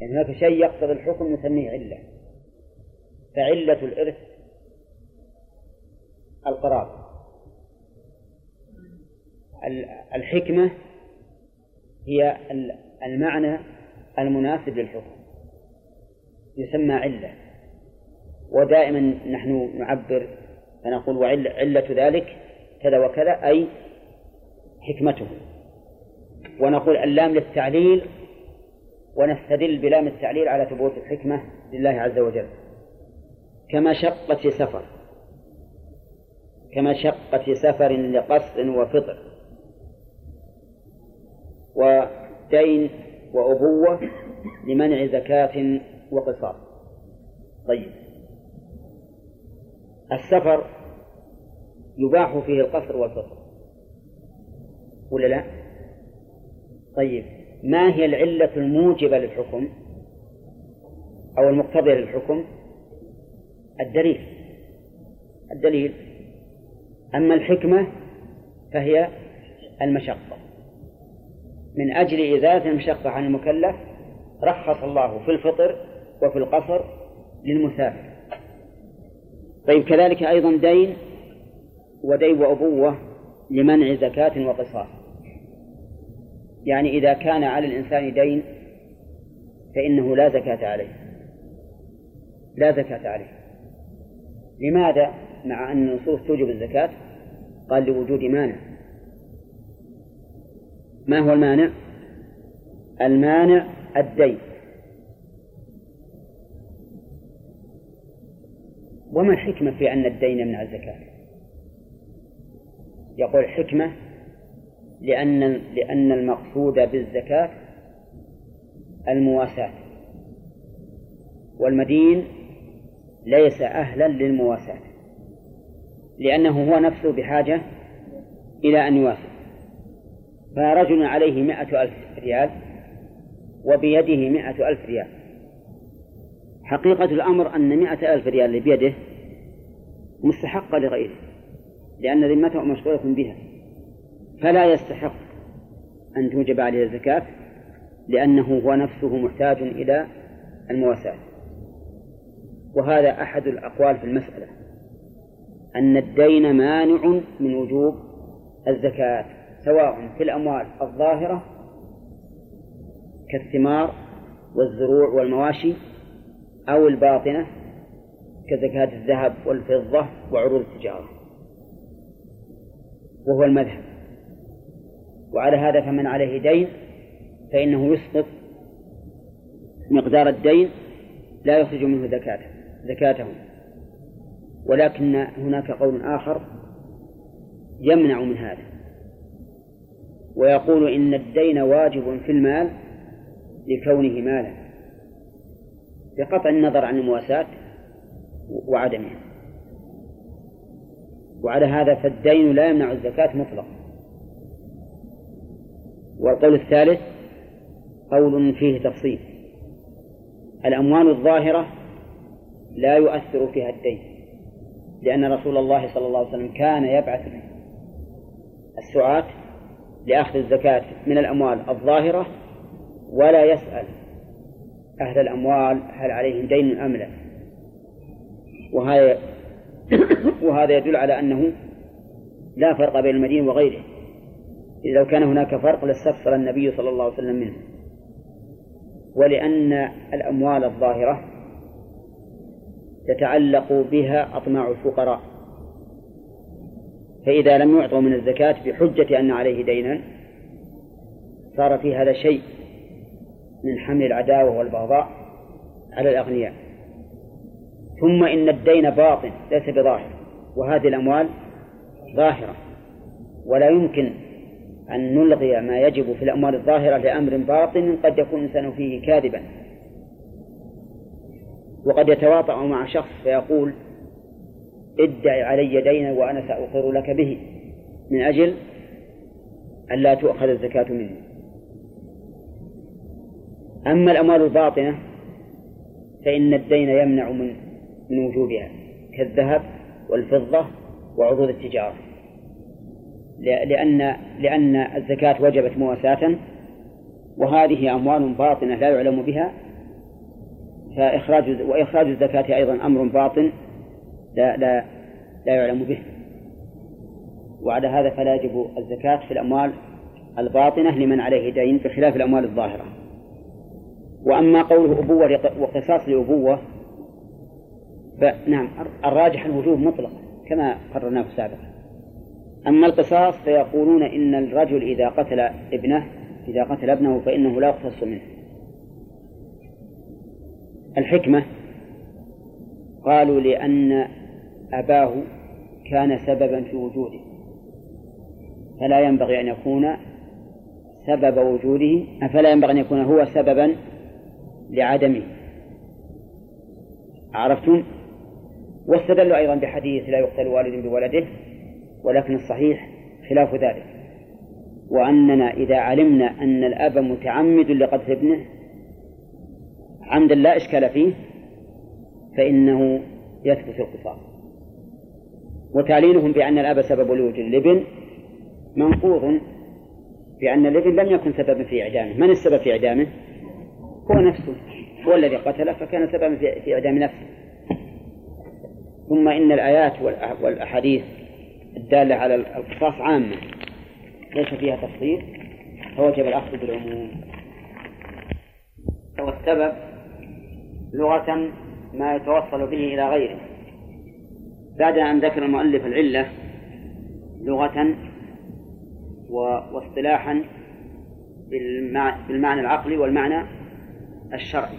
يعني هناك شيء يقتضي الحكم نسميه علة. فعلة الإرث القرار. الحكمة هي المعنى المناسب للحكم. يسمى علة. ودائما نحن نعبر فنقول وعلة علة ذلك كذا وكذا أي حكمته. ونقول اللام للتعليل ونستدل بلام التعليل على ثبوت الحكمة لله عز وجل. كمشقة سفر. كمشقة سفر لقصر وفطر. ودين وأبوة لمنع زكاة وقصاص. طيب. السفر يباح فيه القصر والفطر. ولا لا؟ طيب. ما هي العلة الموجبة للحكم أو المقتضية للحكم؟ الدليل. الدليل. أما الحكمة فهي المشقة. من أجل إزالة المشقة عن المكلف رخص الله في الفطر وفي القصر للمسافر. طيب كذلك أيضا دين ودين وأبوة لمنع زكاة وقصاص. يعني إذا كان على الإنسان دين فإنه لا زكاة عليه. لا زكاة عليه. لماذا؟ مع أن النصوص توجب الزكاة؟ قال لوجود مانع. ما هو المانع؟ المانع الدين. وما الحكمة في أن الدين يمنع الزكاة؟ يقول الحكمة لأن لأن المقصود بالزكاة المواساة. والمدين ليس أهلا للمواساة لأنه هو نفسه بحاجة إلى أن يواسي فرجل عليه مائة ألف ريال وبيده مائة ألف ريال. حقيقة الأمر أن مائة ألف ريال اللي بيده مستحقة لغيره لأن ذمته مشغولة بها. فلا يستحق أن توجب عليه الزكاة لأنه هو نفسه محتاج إلى المواساة. وهذا أحد الأقوال في المسألة أن الدين مانع من وجوب الزكاة سواء في الأموال الظاهرة كالثمار والزروع والمواشي أو الباطنة كزكاة الذهب والفضة وعروض التجارة. وهو المذهب. وعلى هذا فمن عليه دين فإنه يسقط مقدار الدين لا يخرج منه زكاته زكاته. ولكن هناك قول آخر يمنع من هذا ويقول إن الدين واجب في المال لكونه مالا بقطع النظر عن المواساة وعدمها. وعلى هذا فالدين لا يمنع الزكاة مطلقا. والقول الثالث قول فيه تفصيل. الأموال الظاهرة لا يؤثر فيها الدين لأن رسول الله صلى الله عليه وسلم كان يبعث السعاة لأخذ الزكاة من الأموال الظاهرة ولا يسأل أهل الأموال هل عليهم دين أم لا. وهذا وهذا يدل على أنه لا فرق بين المدين وغيره. لو كان هناك فرق لاستفصل النبي صلى الله عليه وسلم منه. ولأن الأموال الظاهرة تتعلق بها أطماع الفقراء. فإذا لم يعطوا من الزكاة بحجة أن عليه دينا صار في هذا شيء من حمل العداوة والبغضاء على الأغنياء. ثم إن الدين باطن ليس بظاهر وهذه الأموال ظاهرة. ولا يمكن أن نلغي ما يجب في الأموال الظاهرة لأمر باطن قد يكون الإنسان فيه كاذبا. وقد يتواطأ مع شخص فيقول ادعي علي دينا وأنا سأقر لك به من أجل أن لا تؤخذ الزكاة مني. أما الأموال الباطنة فإن الدين يمنع من من وجودها كالذهب والفضة وعروض التجارة. لأن لأن الزكاة وجبت مواساة وهذه أموال باطنة لا يعلم بها فإخراج وإخراج الزكاة أيضا أمر باطن لا لا لا يعلم به. وعلى هذا فلا يجب الزكاة في الأموال الباطنة لمن عليه دين بخلاف الأموال الظاهرة. وأما قوله أبوة وقصاص لأبوة فنعم الراجح الوجوب مطلقا كما قررناه سابقا. أما القصاص فيقولون إن الرجل إذا قتل ابنه إذا قتل ابنه فإنه لا يقتص منه. الحكمة قالوا لأن أباه كان سببا في وجوده. فلا ينبغي أن يكون سبب وجوده فلا ينبغي أن يكون هو سببا لعدمه. عرفتم؟ واستدلوا أيضا بحديث لا يقتل والد بولده. ولكن الصحيح خلاف ذلك. وأننا إذا علمنا أن الأب متعمد لقتل ابنه عمدا لا إشكال فيه فإنه يثبت القصاص وتعليلهم بأن الأب سبب لوجود الابن منقوض بأن الابن لم يكن سببا في إعدامه. من السبب في إعدامه؟ هو نفسه. هو الذي قتله فكان سببا في إعدام نفسه. ثم إن الآيات والأحاديث الدالة على القصاص عامة. ليس فيها تفصيل. فوجب الأخذ بالعموم. والسبب لغة ما يتوصل به إلى غيره. بعد أن ذكر المؤلف العلة لغة واصطلاحا بالمعنى العقلي والمعنى الشرعي.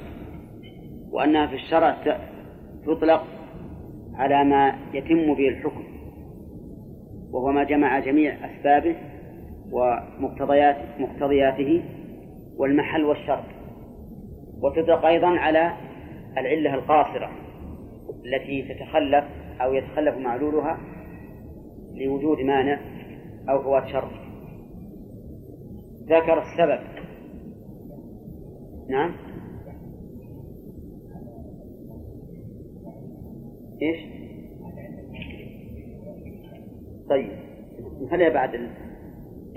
وأنها في الشرع تطلق على ما يتم به الحكم. وهو ما جمع جميع أسبابه ومقتضيات مقتضياته والمحل والشرط. وتطلق أيضا على العلة القاصرة التي تتخلف أو يتخلف معلولها لوجود مانع أو فوات شر ذكر السبب. نعم. إيش؟ طيب. نخليها بعد ال...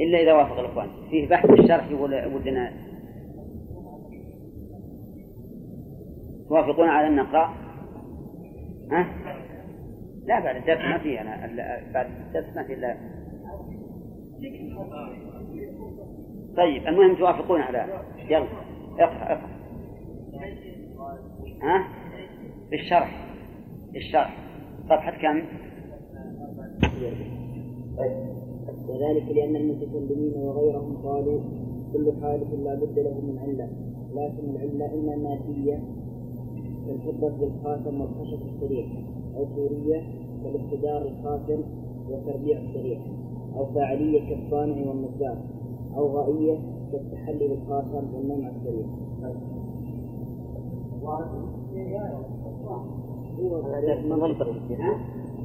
إلا إذا وافق الإخوان. فيه بحث الشرح يقول ودنا توافقون على أن نقرأ ها؟ لا بعد الدرس ما فيه. أنا بعد الدرس ما فيه إلا. طيب المهم توافقون على. يلا اقرأ اقرأ. ها؟ الشرح الشرح. صفحة كم؟ وذلك لأن المتكلمين وغيرهم قالوا كل حادث لا بد له من علة لكن العلة إما مادية كالفضة بالخاتم والخشب السريع أو سورية كالاقتدار الخاتم والتربيع السريع أو فاعلية كالصانع والنجار أو غائية كالتحلي بالخاتم والنوم السريع المنطق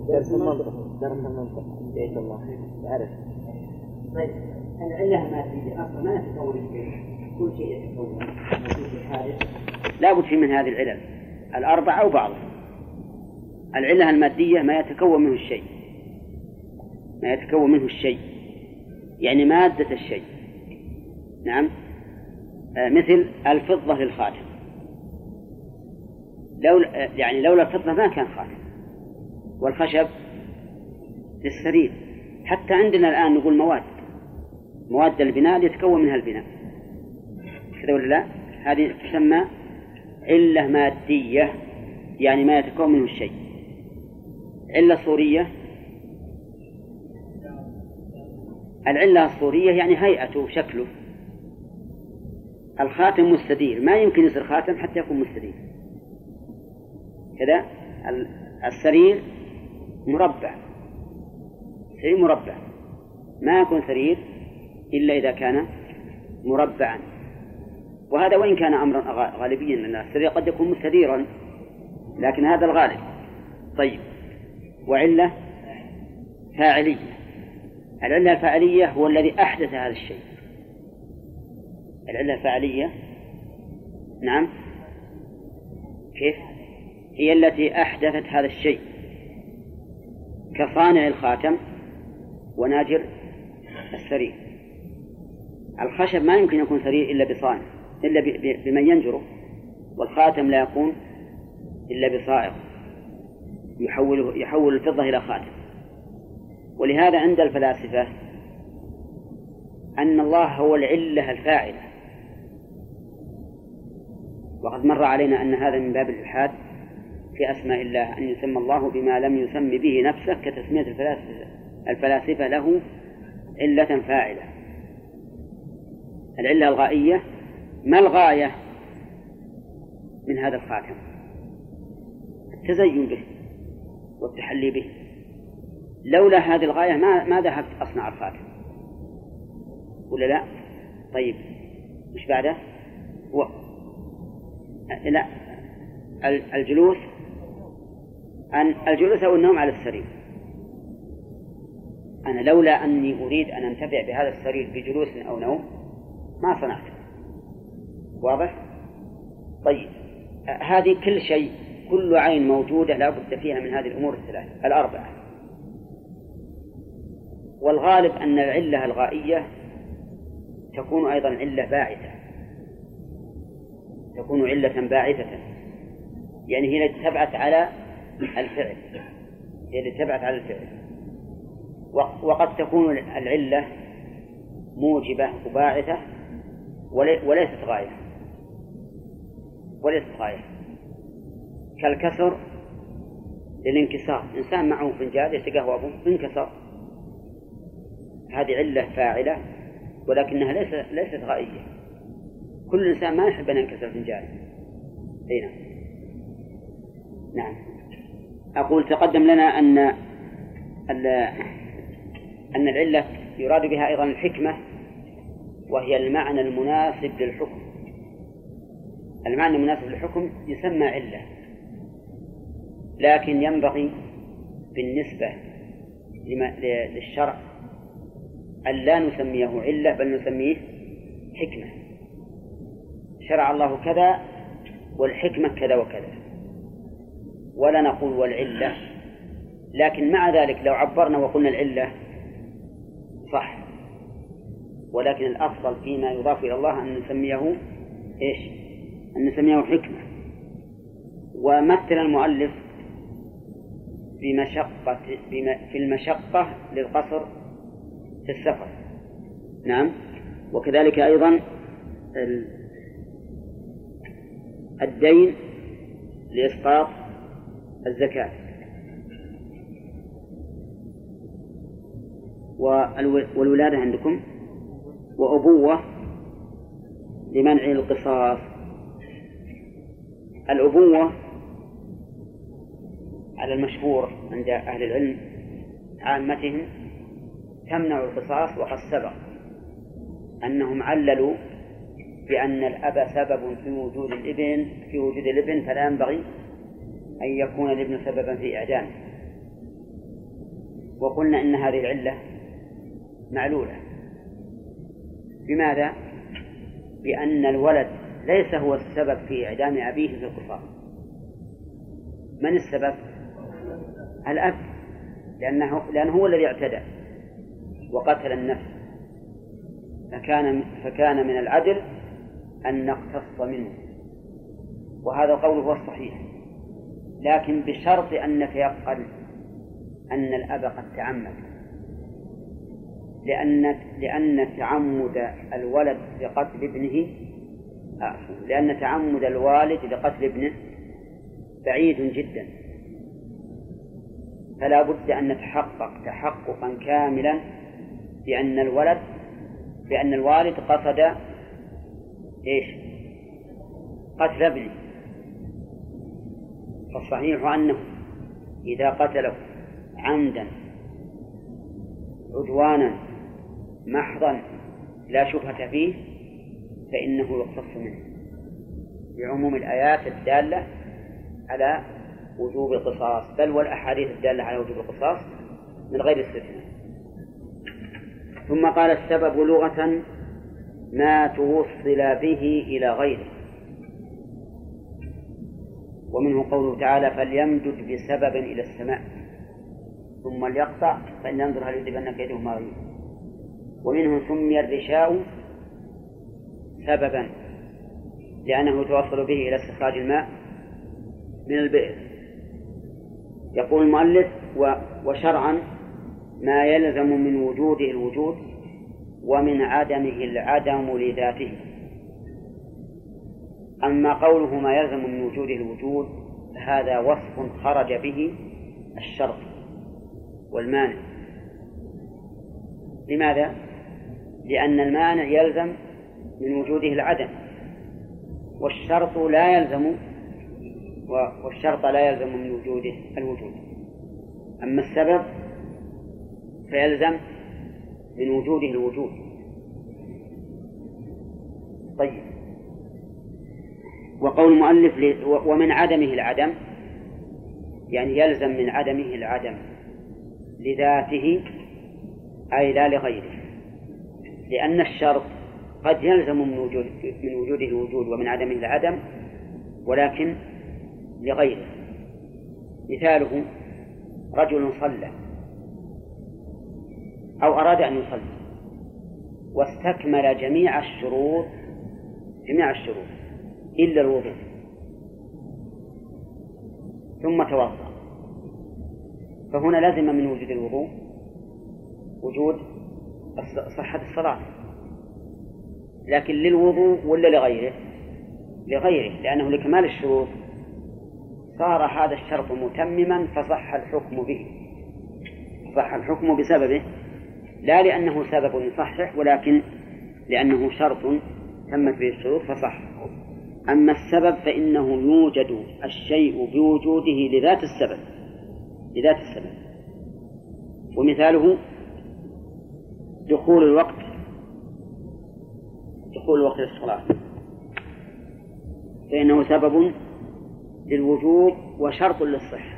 درس المنطق درس المنطق جزاك الله تعرف طيب العلة المادية أصلا ما تتكون الشيء كل شيء يتكون لا بد في من هذه العلل الأربعة أو بعضها العلة المادية ما يتكون منه الشيء. ما يتكون منه الشيء. يعني مادة الشيء. نعم. آه مثل الفضة للخاتم. لو يعني لولا الفضة ما كان خاتم. والخشب للسرير. حتى عندنا الآن نقول مواد مواد البناء يتكون منها البناء. كذا ولا لا؟ هذه تسمى علة مادية يعني ما يتكون منه الشيء علة صورية. العلة الصورية يعني هيئته وشكله. الخاتم مستدير ما يمكن يصير خاتم حتى يكون مستدير. كذا السرير مربع. سرير مربع. ما يكون سرير إلا إذا كان مربعا. وهذا وإن كان أمرا غالبيا لأن السرير قد يكون مستديرا لكن هذا الغالب. طيب. وعلة فاعلية. العلة الفاعلية هو الذي أحدث هذا الشيء. العلة الفاعلية. نعم. كيف؟ هي التي أحدثت هذا الشيء. كصانع الخاتم وناجر السرير. الخشب ما يمكن يكون سرير إلا بصانع إلا بمن ينجره والخاتم لا يكون إلا بصائغ يحول يحول الفضة إلى خاتم. ولهذا عند الفلاسفة أن الله هو العلة الفاعلة. وقد مر علينا أن هذا من باب الإلحاد. في أسماء الله أن يسمى الله بما لم يسم به نفسه كتسمية الفلاسفة الفلاسفة له علة فاعلة العلة الغائية ما الغاية من هذا الخاتم التزين به والتحلي به لولا هذه الغاية ما ما ذهبت أصنع الخاتم ولا لا؟ طيب مش بعده؟ هو لا الجلوس أن الجلوس أو النوم على السرير. أنا لولا أني أريد أن أنتفع بهذا السرير بجلوس أو نوم ما صنعته واضح؟ طيب. هذه كل شيء كل عين موجودة لا بد فيها من هذه الأمور الثلاث الأربعة. والغالب أن العلة الغائية تكون أيضا علة باعثة. تكون علة باعثة. يعني هي التي تبعث على الفعل هي التي تبعث على الفعل. وقد تكون العلة موجبة وباعثة وليست غاية. وليست غاية. كالكسر للانكسار. إنسان معه فنجان يتقهوى أبوه انكسر. هذه علة فاعلة ولكنها ليست ليست غائية. كل إنسان ما يحب أن ينكسر فنجانه أي نعم. نعم. أقول تقدم لنا أن أن العلة يراد بها أيضا الحكمة وهي المعنى المناسب للحكم. المعنى المناسب للحكم يسمى علة لكن ينبغي بالنسبة للشرع أن لا نسميه علة بل نسميه حكمة. شرع الله كذا والحكمة كذا وكذا. ولا نقول والعلة لكن مع ذلك لو عبرنا وقلنا العلة صح. ولكن الأفضل فيما يضاف إلى الله أن نسميه إيش؟ أن نسميه حكمة. ومثل المؤلف بمشقة في المشقة للقصر في السفر. نعم. وكذلك أيضا الدين لإسقاط الزكاة. والولادة عندكم؟ وأبوة لمنع القصاص. الأبوة على المشهور عند أهل العلم عامتهم تمنع القصاص وقد سبق أنهم عللوا بأن الأب سبب في وجود الإبن في وجود الإبن فلا ينبغي أن يكون الابن سببا في إعدامه وقلنا إن هذه العلة معلولة. بماذا؟ بأن الولد ليس هو السبب في إعدام أبيه في القصاص من السبب؟ الأب لأنه لأنه هو الذي اعتدى وقتل النفس. فكان فكان من العدل أن نقتص منه. وهذا القول هو الصحيح. لكن بشرط أن نتيقن أن الأب قد تعمد. لأن لأن تعمد الولد لقتل ابنه لأن تعمد الوالد لقتل ابنه بعيد جدا. فلا بد أن نتحقق تحققا كاملا بأن الولد بأن الوالد قصد إيش؟ قتل ابنه. فالصحيح أنه إذا قتله عمدا عدوانا محضا لا شبهة فيه فإنه يقتص منه بعموم الآيات الدالة على وجوب القصاص بل والأحاديث الدالة على وجوب القصاص من غير استثناء. ثم قال السبب لغة ما توصل به إلى غيره. ومنه قوله تعالى فليمدد بسبب إلى السماء. ثم ليقطع فإن ينظر هل يذهبن كيده ما يريد. ومنه سمي الرشاء سببا لأنه يتوصل به إلى استخراج الماء من البئر. يقول المؤلف وشرعا ما يلزم من وجوده الوجود ومن عدمه العدم لذاته. أما قوله ما يلزم من وجوده الوجود فهذا وصف خرج به الشرط والمانع. لماذا؟ لأن المانع يلزم من وجوده العدم والشرط لا يلزم والشرط لا يلزم من وجوده الوجود. أما السبب فيلزم من وجوده الوجود. طيب. وقول المؤلف ومن عدمه العدم يعني يلزم من عدمه العدم لذاته أي لا لغيره لأن الشرط قد يلزم من وجود من وجوده الوجود ومن عدمه العدم ولكن لغيره. مثاله رجل صلى أو أراد أن يصلي واستكمل جميع الشروط جميع الشروط. إلا الوضوء. ثم توضأ. فهنا لازم من وجود الوضوء وجود صحة الصلاة. لكن للوضوء ولا لغيره؟ لغيره لأنه لكمال الشروط صار هذا الشرط متمما فصح الحكم به. صح الحكم بسببه لا لأنه سبب يصحح ولكن لأنه شرط تمت به الشروط فصح. أما السبب فإنه يوجد الشيء بوجوده لذات السبب لذات السبب. ومثاله دخول الوقت دخول وقت الصلاة فإنه سبب للوجوب وشرط للصحة.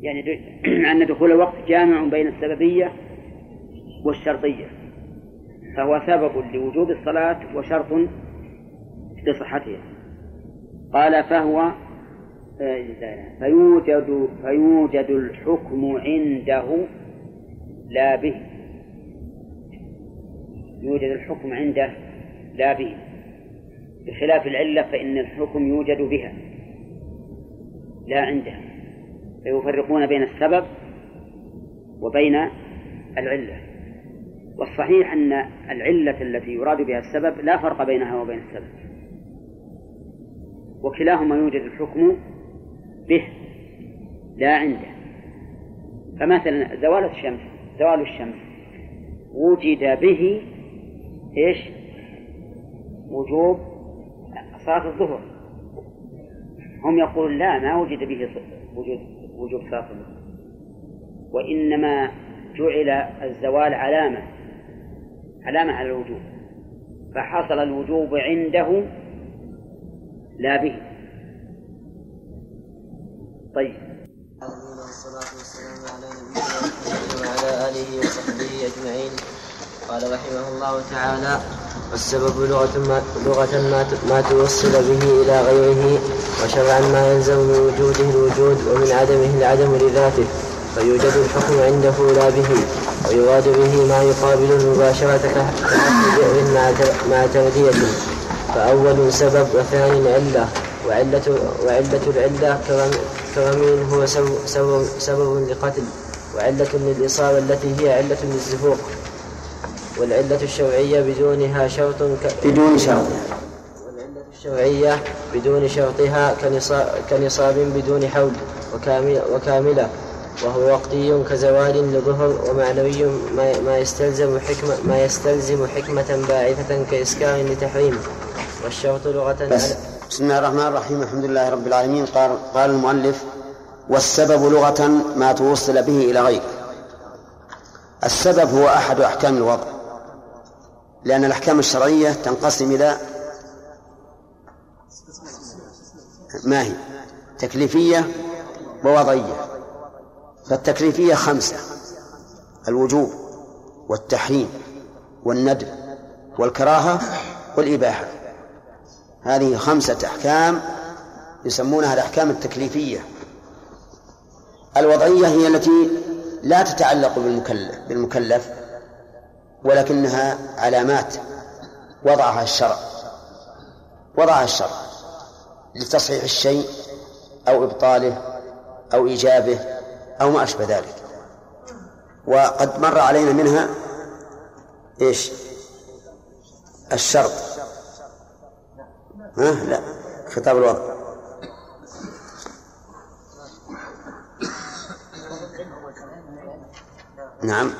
يعني أن دخول الوقت جامع بين السببية والشرطية. فهو سبب لوجوب الصلاة وشرط لصحتها. قال فهو فيوجد فيوجد الحكم عنده لا به. يوجد الحكم عنده لا به. بخلاف العلة فإن الحكم يوجد بها لا عندها فيفرقون بين السبب وبين العلة. والصحيح أن العلة التي يراد بها السبب لا فرق بينها وبين السبب. وكلاهما يوجد الحكم به لا عنده. فمثلا زوال الشمس زوال الشمس وجد به إيش؟ وجوب صلاة الظهر. هم يقولون لا ما وجد به وجود وجوب صلاة الظهر. وإنما جعل الزوال علامة علامة على الوجوب. فحصل الوجوب عنده لا به. طيب. والصلاة والسلام على نبينا وعلى آله وصحبه أجمعين. قال رحمه الله تعالى والسبب لغة ما, لغة ما, ما توصل به إلى غيره وشرعا ما يلزم من وجوده الوجود ومن عدمه العدم لذاته فيوجد الحكم عنده لا به ويراد به ما يقابل المباشرة بئر مع تردية فأول سبب وثاني علة وعلة وعلة العلة كرمي هو سبب, سبب لقتل وعلة للإصابة التي هي علة للزفوق والعلة الشرعية بدونها شرط ك... بدون شرط. والعلة الشرعية بدون شرطها كنصاب بدون حول وكاملة, وكاملة وهو وقتي كزوال لظهر ومعنوي ما يستلزم حكمة ما يستلزم حكمة باعثة كإسكار لتحريم. والشرط لغة بس. بسم الله الرحمن الرحيم. الحمد لله رب العالمين. قال قال المؤلف والسبب لغة ما توصل به إلى غير. السبب هو أحد أحكام الوضع. لأن الأحكام الشرعية تنقسم إلى ما هي؟ تكليفية ووضعية. فالتكليفية خمسة الوجوب والتحريم والندب والكراهة والإباحة. هذه خمسة أحكام يسمونها الأحكام التكليفية. الوضعية هي التي لا تتعلق بالمكلف بالمكلف ولكنها علامات وضعها الشرع. وضعها الشرع لتصحيح الشيء أو إبطاله أو إيجابه أو ما أشبه ذلك. وقد مر علينا منها إيش؟ الشرط. ها؟ لا. خطاب الوضع نعم.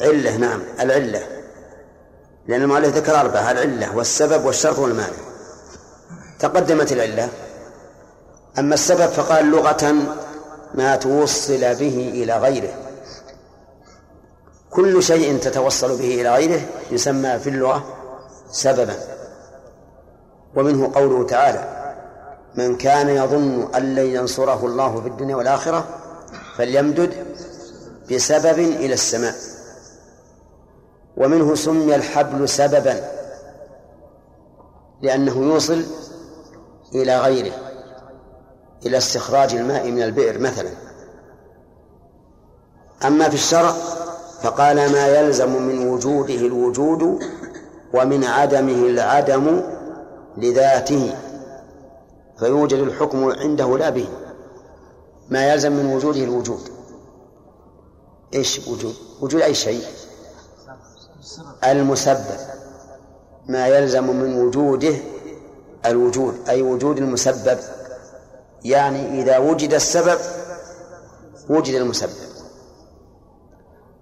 علة نعم. العلة. لأن المؤلف ذكر أربعة العلة والسبب والشرط والمانع. تقدمت العلة. أما السبب فقال لغة ما توصل به إلى غيره. كل شيء تتوصل به إلى غيره يسمى في اللغة سببا. ومنه قوله تعالى من كان يظن أن لن ينصره الله في الدنيا والآخرة فليمدد بسبب إلى السماء. ومنه سمي الحبل سببا لأنه يوصل إلى غيره إلى استخراج الماء من البئر مثلا. أما في الشرع فقال ما يلزم من وجوده الوجود ومن عدمه العدم لذاته. فيوجد الحكم عنده لا به. ما يلزم من وجوده الوجود. إيش وجود؟ وجود أي شيء؟ المسبب. ما يلزم من وجوده الوجود أي وجود المسبب. يعني إذا وجد السبب وجد المسبب.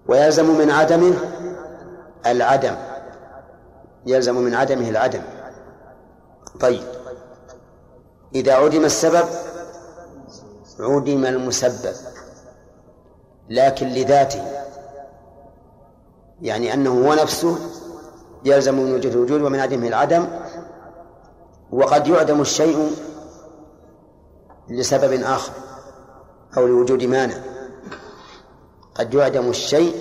ويلزم من عدمه العدم. يلزم من عدمه العدم. طيب. إذا عدم السبب عدم المسبب. لكن لذاته. يعني أنه هو نفسه يلزم من وجود الوجود ومن عدمه العدم. وقد يعدم الشيء لسبب آخر أو لوجود مانع. قد يعدم الشيء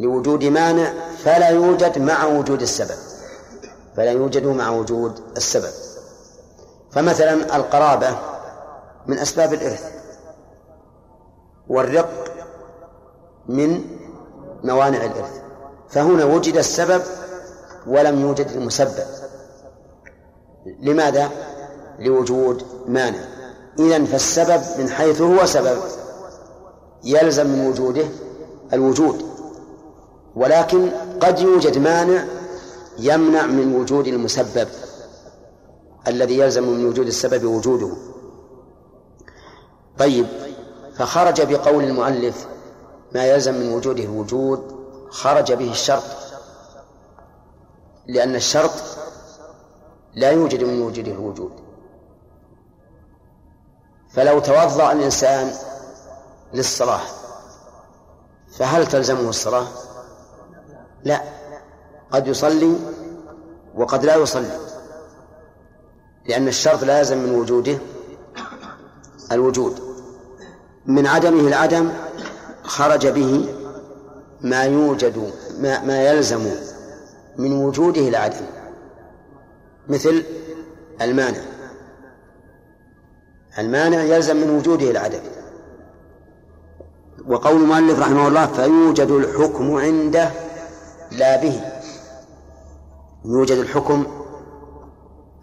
لوجود مانع فلا يوجد مع وجود السبب. فلا يوجد مع وجود السبب. فمثلا القرابة من أسباب الإرث والرق من موانع الإرث. فهنا وجد السبب ولم يوجد المسبب. لماذا؟ لوجود مانع. إذا فالسبب من حيث هو سبب. يلزم من وجوده الوجود ولكن قد يوجد مانع يمنع من وجود المسبب الذي يلزم من وجود السبب وجوده. طيب فخرج بقول المؤلف ما يلزم من وجوده الوجود خرج به الشرط لأن الشرط لا يوجد من وجوده الوجود. فلو توضأ الإنسان للصلاة. فهل تلزمه الصلاة؟ لا. قد يصلي وقد لا يصلي لأن الشرط لازم من وجوده الوجود. من عدمه العدم خرج به ما يوجد ما, ما يلزم من وجوده العدم مثل المانع. المانع يلزم من وجوده العدم. وقول المؤلف رحمه الله فيوجد الحكم عنده لا به. يوجد الحكم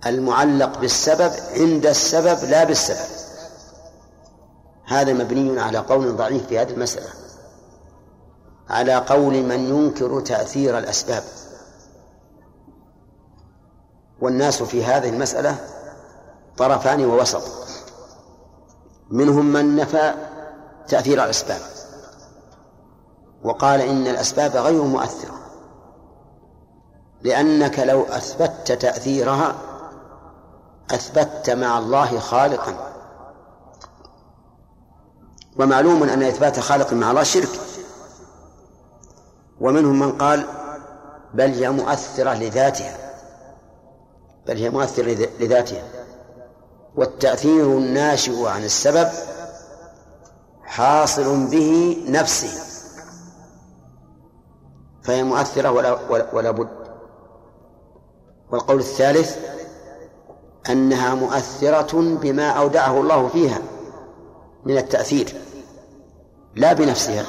المعلق بالسبب عند السبب لا بالسبب. هذا مبني على قول ضعيف في هذه المسألة. على قول من ينكر تأثير الأسباب. والناس في هذه المسألة طرفان ووسط. منهم من نفى تأثير الأسباب. وقال إن الأسباب غير مؤثرة لأنك لو أثبتت تأثيرها أثبتت مع الله خالقا. ومعلوم أن إثبات خالق مع الله شرك. ومنهم من قال بل هي مؤثرة لذاتها بل هي مؤثرة لذاتها. والتأثير الناشئ عن السبب حاصل به نفسه. فهي مؤثرة ولا, ولا, بد. والقول الثالث أنها مؤثرة بما أودعه الله فيها من التأثير لا بنفسها.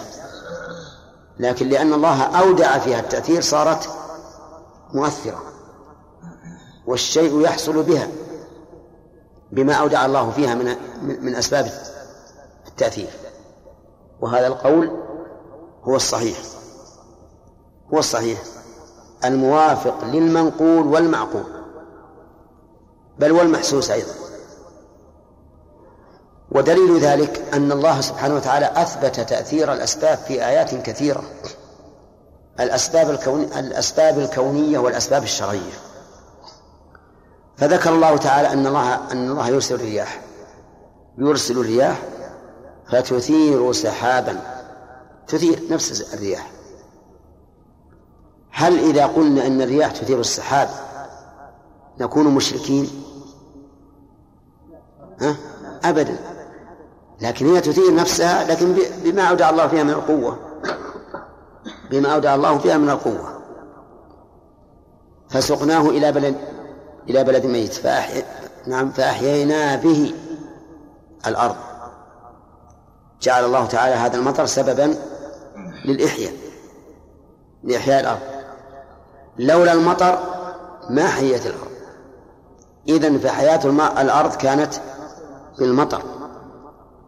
لكن لأن الله أودع فيها التأثير صارت مؤثرة والشيء يحصل بها بما أودع الله فيها من من أسباب التأثير. وهذا القول هو الصحيح. هو الصحيح. الموافق للمنقول والمعقول. بل والمحسوس أيضا. ودليل ذلك أن الله سبحانه وتعالى أثبت تأثير الأسباب في آيات كثيرة. الأسباب الكون الأسباب الكونية والأسباب الشرعية. فذكر الله تعالى أن الله أن الله يرسل الرياح. يرسل الرياح فتثير سحابا. تثير نفس الرياح. هل إذا قلنا أن الرياح تثير السحاب نكون مشركين؟ ها؟ أبدا. لكن هي تثير نفسها لكن بما أودع الله فيها من القوة. بما أودع الله فيها من القوة. فسقناه إلى بلد إلى بلد ميت. فأحي... نعم فأحيينا به الأرض. جعل الله تعالى هذا المطر سببا للإحياء لإحياء الأرض. لولا المطر ما حيت الأرض. إذن فحياة الماء الأرض كانت بالمطر.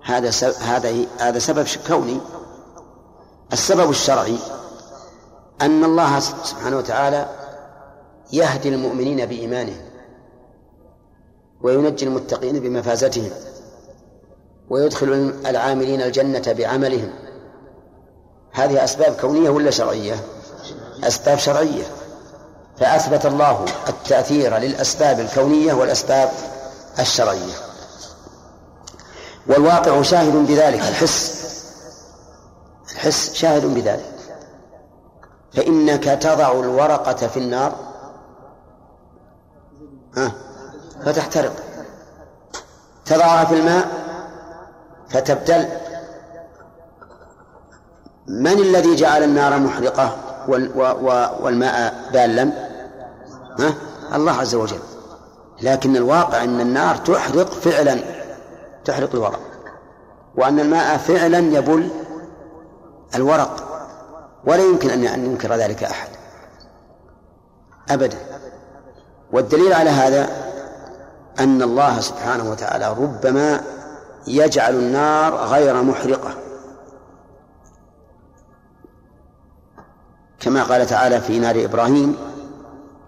هذا هذا هذا سبب كوني. السبب الشرعي أن الله سبحانه وتعالى يهدي المؤمنين بإيمانهم وينجي المتقين بمفازتهم ويدخل العاملين الجنة بعملهم. هذه أسباب كونية ولا شرعية؟ أسباب شرعية. فأثبت الله التأثير للأسباب الكونية والأسباب الشرعية. والواقع شاهد بذلك الحس الحس شاهد بذلك. فإنك تضع الورقة في النار. فتحترق. تضعها في الماء فتبتل. من الذي جعل النار محرقة والماء بالا الله عز وجل. لكن الواقع أن النار تحرق فعلا تحرق الورق. وأن الماء فعلا يبل الورق ولا يمكن أن ينكر ذلك أحد. أبدا. والدليل على هذا أن الله سبحانه وتعالى ربما يجعل النار غير محرقة. كما قال تعالى في نار إبراهيم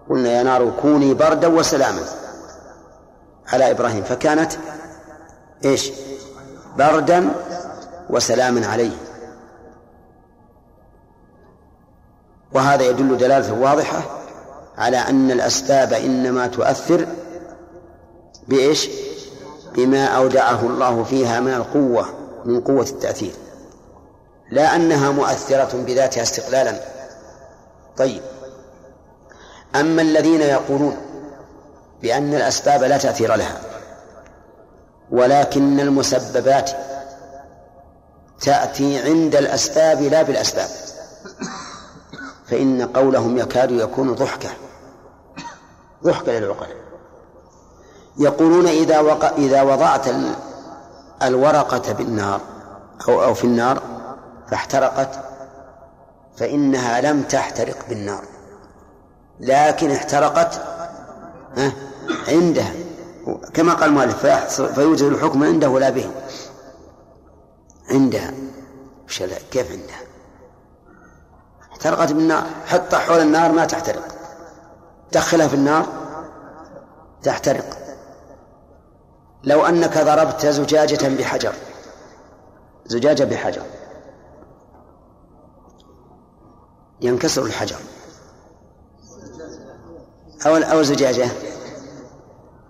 قلنا يا نار كوني بردا وسلاما. على إبراهيم فكانت إيش؟ بردا وسلاما عليه. وهذا يدل دلالة واضحة على أن الأسباب إنما تؤثر بإيش؟ بما أودعه الله فيها من القوة من قوة التأثير. لا أنها مؤثرة بذاتها استقلالا. طيب. أما الذين يقولون بأن الأسباب لا تأثير لها ولكن المسببات تأتي عند الأسباب لا بالأسباب فإن قولهم يكاد يكون ضحكة ضحكة للعقل يقولون إذا وق... إذا وضعت الورقة بالنار أو أو في النار فاحترقت فإنها لم تحترق بالنار. لكن احترقت عندها كما قال المؤلف فيوجد الحكم عنده لا به. عندها كيف عندها احترقت بالنار. حطها حول النار ما تحترق. دخلها في النار تحترق. لو أنك ضربت زجاجة بحجر. زجاجة بحجر. ينكسر الحجر. أو أو الزجاجة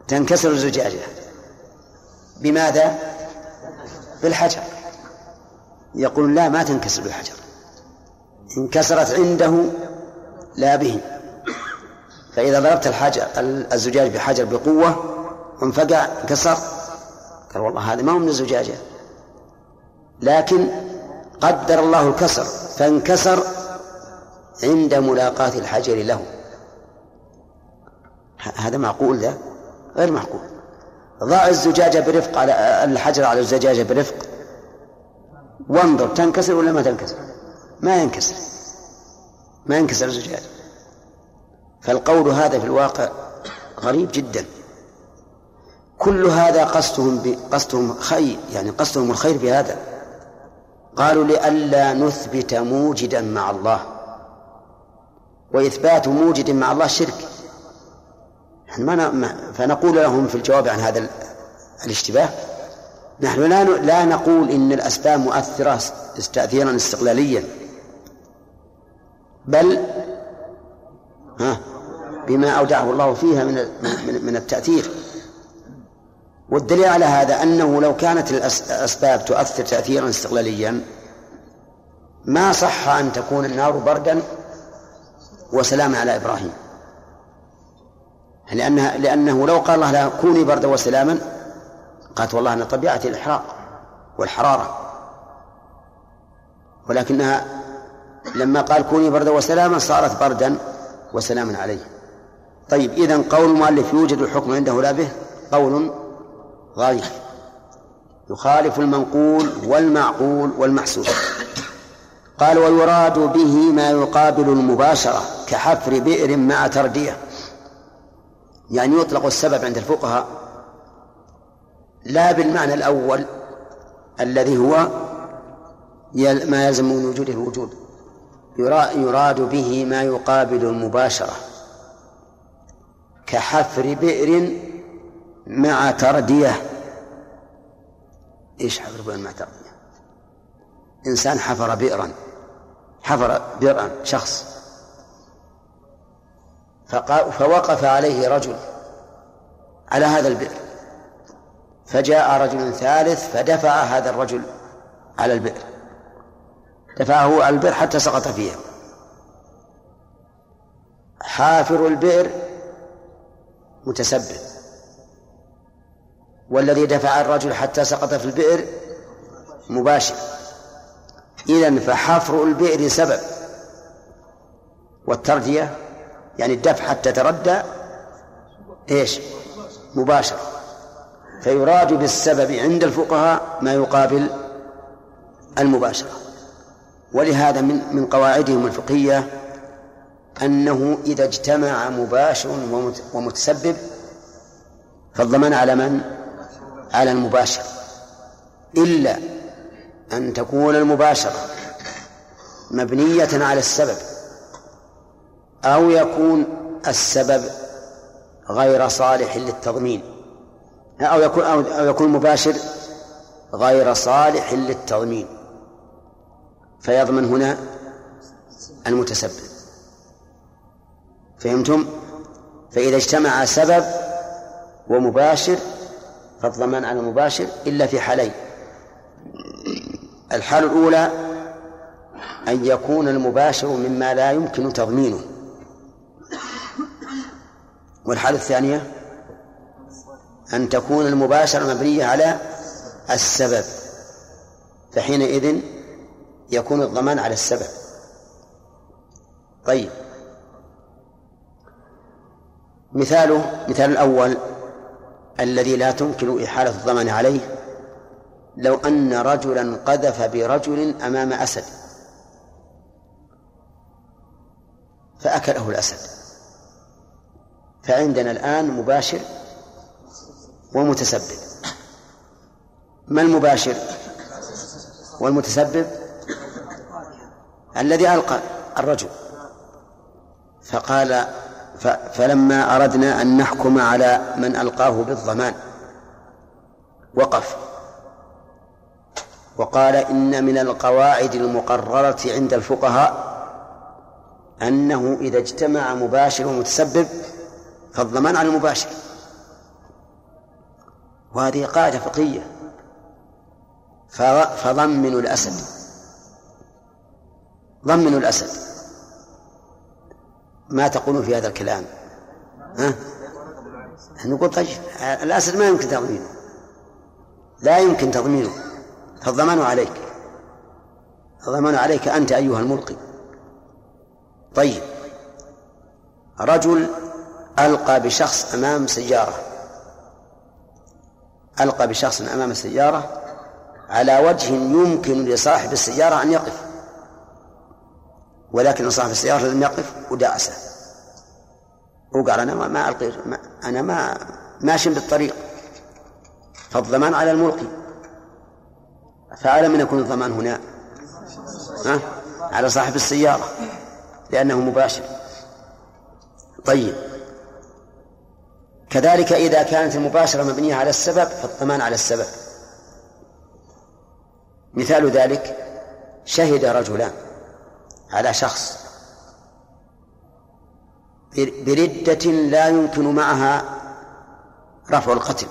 تنكسر الزجاجة. بماذا؟ بالحجر. يقول لا ما تنكسر بالحجر. انكسرت عنده لا به فإذا ضربت الحجر الزجاج بحجر بقوة وانفقع انكسر. قال والله هذا ما هو من الزجاجة. لكن قدر الله الكسر فانكسر عند ملاقاة الحجر له. هذا معقول ذا غير معقول. ضع الزجاجة برفق على الحجر على الزجاجة برفق. وانظر تنكسر ولا ما تنكسر؟ ما ينكسر. ما ينكسر الزجاج فالقول هذا في الواقع غريب جدا. كل هذا قصدهم قصدهم خير يعني قصدهم الخير في هذا قالوا لئلا نثبت موجدا مع الله. وإثبات موجد مع الله شرك. ما فنقول لهم في الجواب عن هذا الاشتباه نحن لا لا نقول إن الأسباب مؤثرة تأثيرا استقلاليا بل ها بما أودعه الله فيها من من التأثير. والدليل على هذا أنه لو كانت الأسباب تؤثر تأثيرا استقلاليا ما صح أن تكون النار بردا وسلاما على إبراهيم. لأنها لأنه لو قال الله لها كوني بردا وسلاما قالت والله أن طبيعتي الإحراق والحرارة. ولكنها لما قال كوني بردا وسلاما صارت بردا وسلاما عليه. طيب إذا قول المؤلف يوجد الحكم عنده لا به؟ قول ضعيف يخالف المنقول والمعقول والمحسوس. قال ويراد به ما يقابل المباشرة كحفر بئر مع تردية. يعني يطلق السبب عند الفقهاء لا بالمعنى الأول الذي هو ما يلزم من وجوده الوجود يراد به ما يقابل المباشرة كحفر بئر مع تردية إيش حفر بئر مع تردية؟ إنسان حفر بئرا حفر بئرا شخص فوقف عليه رجل على هذا البئر. فجاء رجل ثالث فدفع هذا الرجل على البئر. دفعه على البئر حتى سقط فيها حافر البئر متسبب. والذي دفع الرجل حتى سقط في البئر مباشر. إذا فحفر البئر سبب. والتردية يعني الدفع حتى تردى إيش؟ مباشر فيراد بالسبب عند الفقهاء ما يقابل المباشرة ولهذا من من قواعدهم الفقهية أنه إذا اجتمع مباشر ومتسبب فالضمان على من؟ على المباشر إلا أن تكون المباشرة مبنية على السبب أو يكون السبب غير صالح للتضمين أو يكون أو يكون مباشر غير صالح للتضمين. فيضمن هنا المتسبب. فهمتم؟ فإذا اجتمع سبب ومباشر فالضمان على المباشر إلا في حالين. الحالة الأولى أن يكون المباشر مما لا يمكن تضمينه. والحالة الثانية أن تكون المباشرة مبنية على السبب فحينئذ يكون الضمان على السبب. طيب. مثاله مثال الأول الذي لا تمكن إحالة الضمان عليه لو أن رجلا قذف برجل أمام أسد فأكله الأسد. فعندنا الآن مباشر ومتسبب. ما المباشر؟ والمتسبب الذي ألقى الرجل. فقال فلما أردنا أن نحكم على من ألقاه بالضمان وقف. وقال إن من القواعد المقررة عند الفقهاء أنه إذا اجتمع مباشر ومتسبب فالضمان على المباشر. وهذه قاعدة فقهية. فضمنوا الأسد. ضمنوا الأسد. ما تقولون في هذا الكلام؟ ها؟ نقول طيب الأسد ما يمكن تضمينه. لا يمكن تضمينه. فالضمان عليك. الضمان عليك أنت أيها الملقي طيب. رجل ألقى بشخص أمام سيارة. ألقى بشخص أمام السيارة على وجه يمكن لصاحب السيارة أن يقف. ولكن صاحب السيارة لم يقف ودعسه وقال أنا ما, ألقي أنا ما ماشي بالطريق. فالضمان على الملقي. فعلى من يكون الضمان هنا؟ ها؟ على صاحب السيارة. لأنه مباشر. طيب. كذلك إذا كانت المباشرة مبنية على السبب فالضمان على السبب. مثال ذلك شهد رجلان على شخص بردة لا يمكن معها رفع القتل.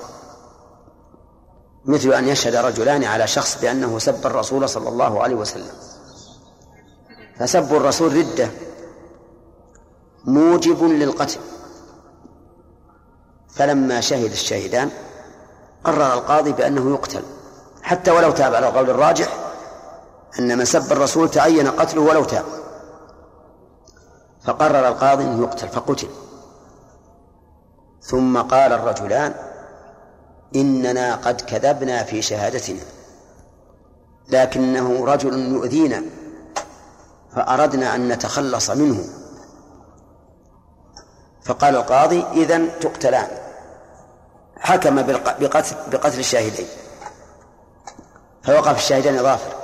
مثل أن يشهد رجلان على شخص بأنه سب الرسول صلى الله عليه وسلم. فسب الرسول ردة موجب للقتل. فلما شهد الشاهدان قرر القاضي بأنه يقتل حتى ولو تاب على القول الراجح أن من سب الرسول تعين قتله ولو تاب. فقرر القاضي أن يقتل فقتل. ثم قال الرجلان إننا قد كذبنا في شهادتنا لكنه رجل يؤذينا فأردنا أن نتخلص منه. فقال القاضي إذن تقتلان. حكم بقتل بقتل الشاهدين. فوقف الشاهدان ظافر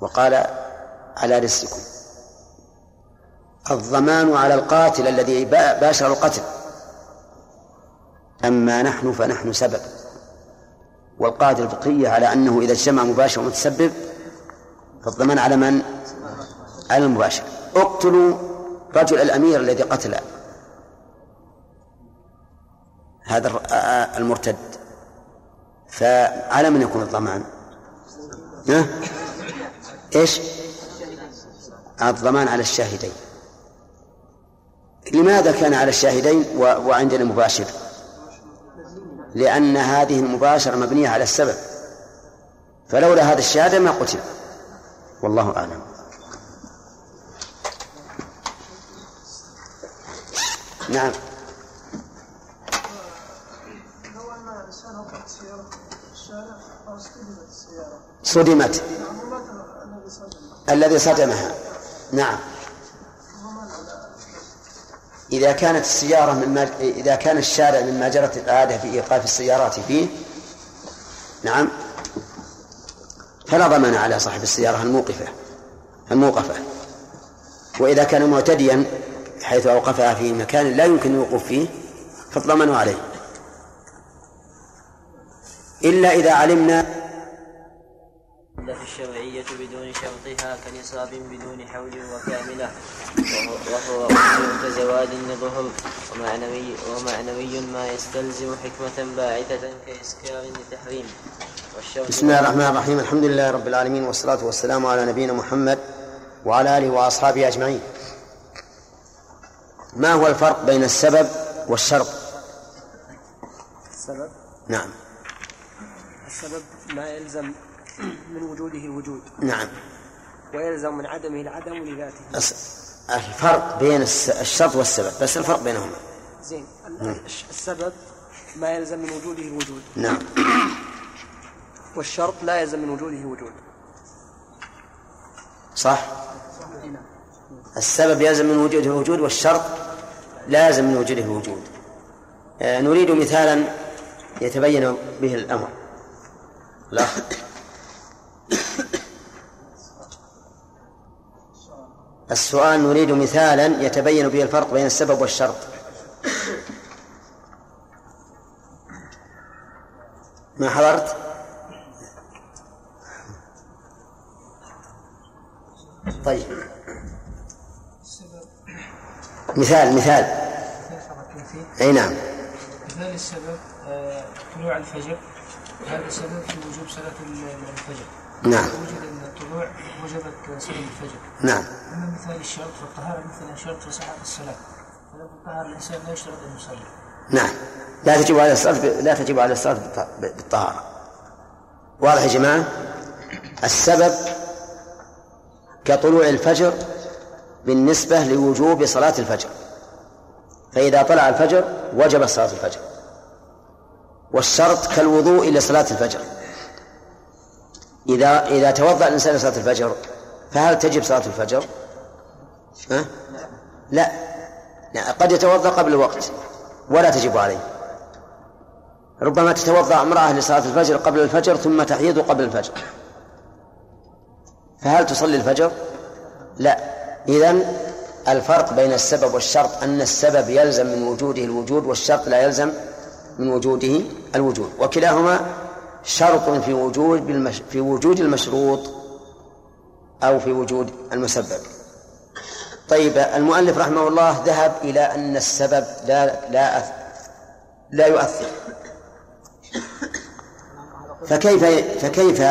وقال على رزقكم الضمان على القاتل الذي باشر القتل. أما نحن فنحن سبب. والقاعدة الفقهية على أنه إذا اجتمع مباشر ومتسبب فالضمان على من؟ على المباشر. اقتلوا رجل الأمير الذي قتل هذا المرتد. فعلى من يكون الضمان؟ ها؟ إيش؟ الضمان على الشاهدين. لماذا كان على الشاهدين وعندنا مباشر؟ لأن هذه المباشرة مبنية على السبب. فلولا هذا الشهادة ما قتل. والله أعلم. نعم. صدمت. الذي صدمها. نعم. إذا كانت السيارة مما إذا كان الشارع مما جرت العادة في إيقاف السيارات فيه نعم فلا ضمان على صاحب السيارة الموقفة الموقفة. وإذا كان معتديا حيث أوقفها في مكان لا يمكن الوقوف فيه فالضمان عليه. إلا إذا علمنا العلة الشرعية بدون كنصاب بدون حول وكاملة وهو أصل كزوال لظهر ومعنوي, ومعنوي ما يستلزم حكمة باعثة كإسكار لتحريم. بسم الله الرحمن الرحيم. الحمد لله رب العالمين والصلاة والسلام على نبينا محمد وعلى آله وأصحابه أجمعين. ما هو الفرق بين السبب والشرط؟ السبب؟ نعم. السبب ما يلزم من وجوده وجود. نعم. ويلزم من عدمه العدم لذاته. الفرق بين الشرط والسبب بس الفرق بينهما. زين. السبب ما يلزم من وجوده وجود نعم. والشرط لا يلزم من وجوده وجود صح؟ السبب يلزم من وجوده وجود والشرط لا يلزم من وجوده وجود آه نريد مثالا يتبين به الأمر. لا. السؤال نريد مثالا يتبين به الفرق بين السبب والشرط. ما حضرت؟ طيب. مثال مثال. أي نعم. مثال السبب آه، طلوع الفجر. هذا سبب في وجوب صلاة الفجر. نعم. وجد الطلوع وجبت صلاة الفجر. نعم. أما مثال الشرط فالطهارة مثلا شرط في صحة الصلاة. فلو الطهارة الإنسان لا يشترط أن يصلي. نعم. لا تجب على الصلاة لا تجب على الصلاة بالطهارة. واضح يا جماعة؟ السبب كطلوع الفجر بالنسبة لوجوب صلاة الفجر. فإذا طلع الفجر وجب صلاة الفجر. والشرط كالوضوء لصلاة الفجر. إذا إذا توضأ الإنسان لصلاة الفجر فهل تجب صلاة الفجر؟ ها؟ لا يعني قد يتوضأ قبل الوقت ولا تجب عليه ربما تتوضأ امرأة لصلاة الفجر قبل الفجر ثم تحيض قبل الفجر فهل تصلي الفجر؟ لا إذن الفرق بين السبب والشرط أن السبب يلزم من وجوده الوجود والشرط لا يلزم من وجوده الوجود وكلاهما شرط في وجود. في وجود المشروط أو في وجود المسبب. طيب المؤلف رحمه الله ذهب إلى أن السبب لا لا لا يؤثر. فكيف فكيف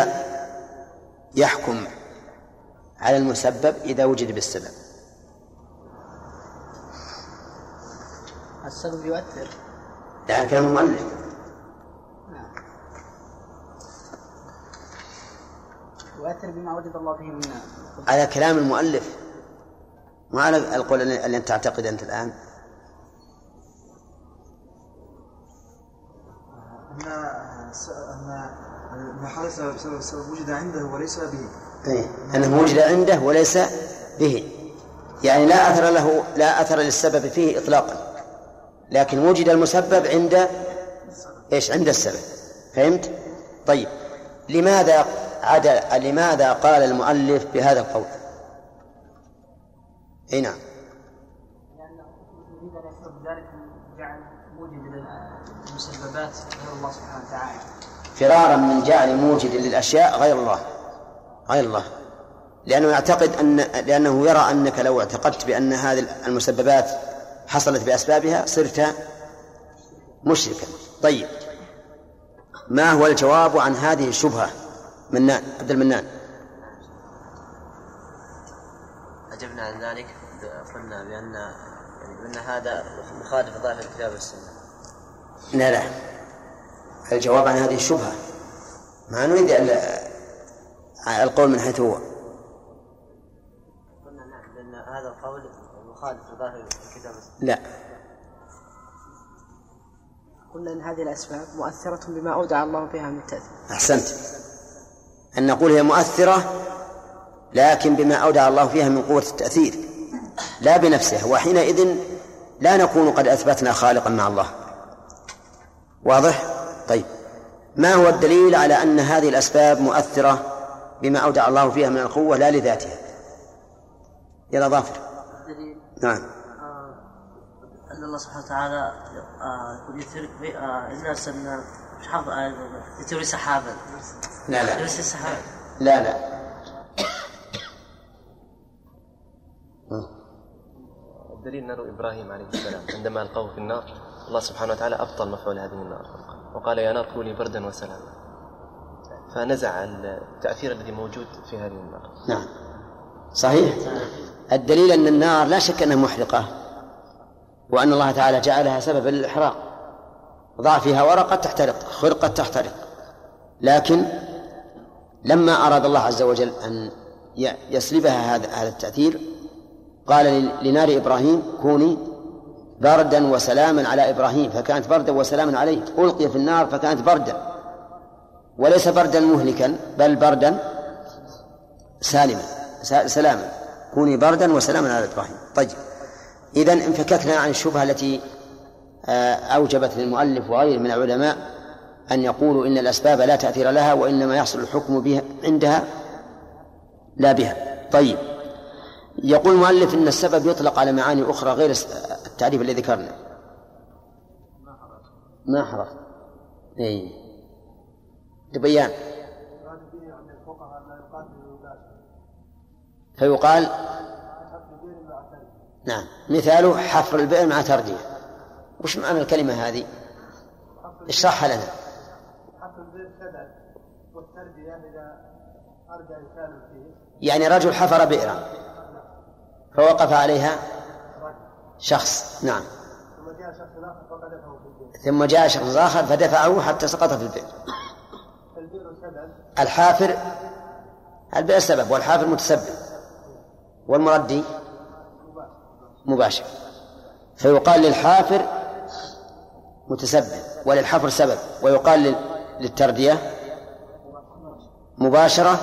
يحكم على المسبب إذا وجد بالسبب؟ السبب يؤثر. لا كلام المؤلف. يؤثر بما وجد الله فيه من على كلام المؤلف. ما على القول اللي أنت تعتقد أنت الآن؟ أن أن ما حدث بسبب السبب وجد عنده وليس به. إيه؟ أنه وجد عنده وليس به. يعني لا أثر له لا أثر للسبب فيه إطلاقا. لكن وجد المسبب عند إيش؟ عند السبب. فهمت؟ طيب. لماذا عدا لماذا قال المؤلف بهذا القول؟ إي نعم. غير الله سبحانه وتعالى. فرارا من جعل موجد للأشياء غير الله غير الله. لأنه يعتقد أن لأنه يرى أنك لو اعتقدت بأن هذه المسببات حصلت بأسبابها صرت مشركا. طيب ما هو الجواب عن هذه الشبهة؟ منان عبد المنان. أجبنا عن ذلك قلنا بأن يعني بأن هذا مخالف ظاهر الكتاب والسنة. لا لا. الجواب عن هذه الشبهة. ما نريد القول من حيث هو. قلنا نعم لأن هذا القول مخالف لظاهر الكتاب والسنة. لا. قلنا أن هذه الأسباب مؤثرة بما أودع الله فيها من التأثير. أحسنت. أن نقول هي مؤثرة لكن بما أودع الله فيها من قوة التأثير لا بنفسها وحينئذ لا نكون قد أثبتنا خالقا مع الله. واضح؟ طيب. ما هو الدليل على أن هذه الأسباب مؤثرة بما أودع الله فيها من القوة؟ لا لذاتها. يلا ظافر. نعم. آه، أن الله سبحانه وتعالى آه، يقول يثير آه، إنا أرسلنا مش حافظ يثير سحابا لا لا. لا لا. الدليل نار إبراهيم عليه السلام عندما القوه في النار الله سبحانه وتعالى أبطل مفعول هذه النار. وقال يا نار كوني بردا وسلاما. فنزع التأثير الذي موجود في هذه النار. نعم. صحيح؟ الدليل أن النار لا شك أنها محرقة وأن الله تعالى جعلها سببا للإحراق ضع فيها ورقة تحترق خرقة تحترق. لكن لما أراد الله عز وجل أن يسلبها هذا هذا التأثير قال لنار إبراهيم كوني بردا وسلاما على إبراهيم فكانت بردا وسلاما عليه. ألقي في النار فكانت بردا. وليس بردا مهلكا بل بردا سالما سلاما. كوني بردا وسلاما على إبراهيم. طيب. اذا انفككنا عن الشبهة التي آه، أوجبت للمؤلف وغيره من العلماء أن يقولوا إن الأسباب لا تأثير لها وإنما يحصل الحكم بها عندها لا بها. طيب. يقول المؤلف إن السبب يطلق على معاني أخرى غير التعريف الذي ذكرنا. ما حرف اي تبيان فيقال نعم. مثاله حفر البئر مع تردية. وش معنى الكلمة هذه؟ اشرحها لنا. يعني رجل حفر بئرا فوقف عليها شخص نعم. ثم جاء شخص آخر فدفعه حتى سقط في البئر. الحافر البئر سبب والحافر متسبب والمردي مباشر. فيقال للحافر متسبب وللحفر سبب ويقال لل- للتردية مباشرة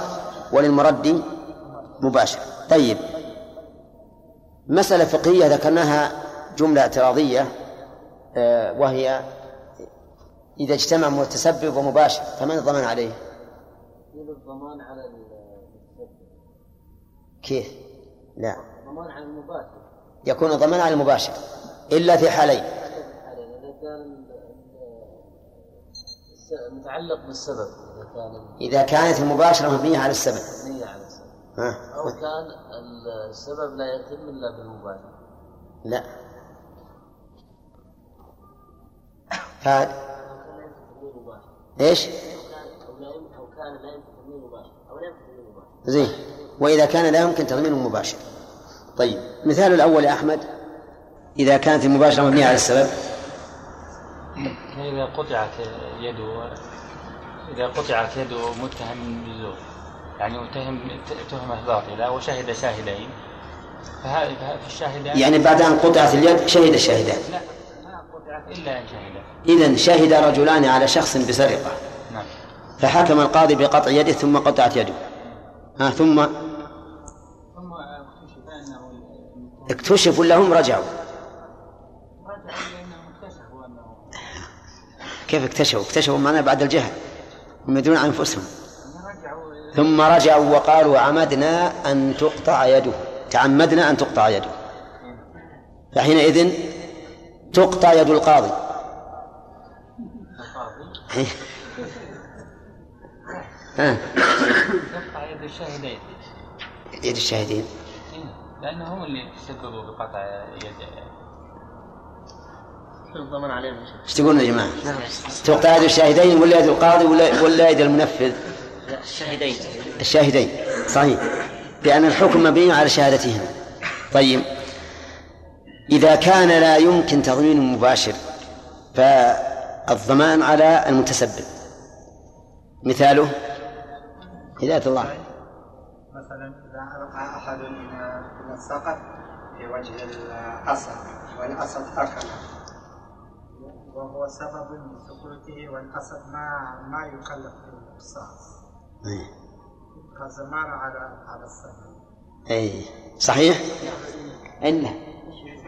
وللمردي مباشرة. طيب مسألة فقهية ذكرناها جملة اعتراضية آه، وهي إذا اجتمع متسبب ومباشر فمن الضمان عليه؟ الضمان على المتسبب. كيف؟ لا. الضمان على المباشر. يكون الضمان على المباشر إلا في حالين. متعلق بالسبب إذا كان إذا كانت المباشرة مبنية على السبب. مبنية على السبب. ها. أو كان السبب لا يتم إلا بالمباشرة. لا. هاد إيش؟ أو كان لا يمكن تضمين مباشر أو لا يمكن تضمين مباشر زين. وإذا كان لا يمكن تضمينه مباشر. طيب. مثال الأول يا أحمد. إذا كانت المباشرة مبنية على السبب. إذا قطعت يده إذا قطعت يده متهم بالزور. يعني متهم تهمة باطلة وشهد شاهدين. الشاهدين يعني بعد أن قطعت اليد شهد الشاهدان لا ما قطعت إلا أن شهد. إذا شهد رجلان على شخص بسرقة. نعم. فحكم القاضي بقطع يده ثم قطعت يده. آه ثم ثم اكتشف أنه اكتشفوا لهم رجعوا رجع لأنهم اكتشفوا أنه كيف اكتشفوا؟ اكتشفوا معناه بعد الجهل هم يدرون عن أنفسهم. ثم رجعوا وقالوا عمدنا أن تقطع يده تعمدنا أن تقطع يده. فحينئذ تقطع يد القاضي. ها؟ تقطع يد الشاهدين. يد الشاهدين. إيه، لأنه هم اللي تسببوا بقطع يد الضمان عليهم إيش تقولون يا جماعة؟ تقطع يد الشاهدين ولا يد القاضي ولا ولا يد المنفذ؟ الشاهدين. الشاهدين. صحيح. لأن الحكم مبني على شهادتهما طيب. إذا كان لا يمكن تضمين مباشر فالضمان على المتسبب. مثاله هداية الله. مثلا إذا ألقى أحد إلى السقف في وجه الأسد والأسد أكله. وهو سبب لسقوطه والأسد ما ما يكلف بالقصاص أي. كزمان على على السبب أي. صحيح؟ إلا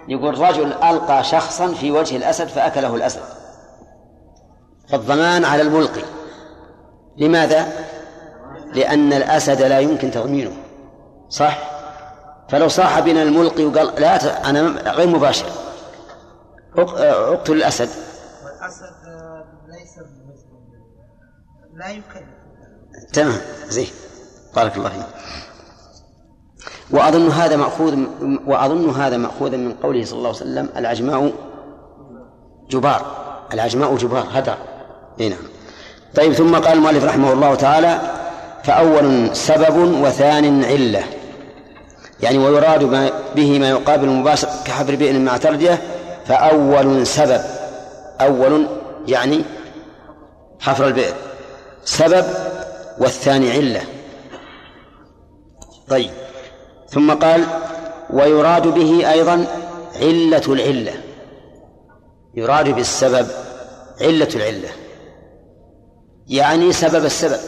يقول رجل ألقى شخصا في وجه الأسد فأكله الأسد. فالضمان على الملقي لماذا؟ لأن الأسد لا يمكن تضمينه. صح؟ فلو صاح بنا الملقي وقال لا أنا غير مباشر أقتل الأسد. والأسد آه، ليس لا يكلف تمام زين. بارك الله فيك. وأظن هذا مأخوذ وأظن هذا مأخوذا من قوله صلى الله عليه وسلم العجماء جبار. العجماء جبار هدر. إي نعم. طيب ثم قال المؤلف رحمه الله تعالى فأول سبب وثان علة. يعني ويراد به ما يقابل المباشر كحفر بئر مع تردية فأول سبب. أول يعني حفر البئر. سبب والثاني علة. طيب. ثم قال ويراد به أيضا علة العلة. يراد بالسبب علة العلة. يعني سبب السبب.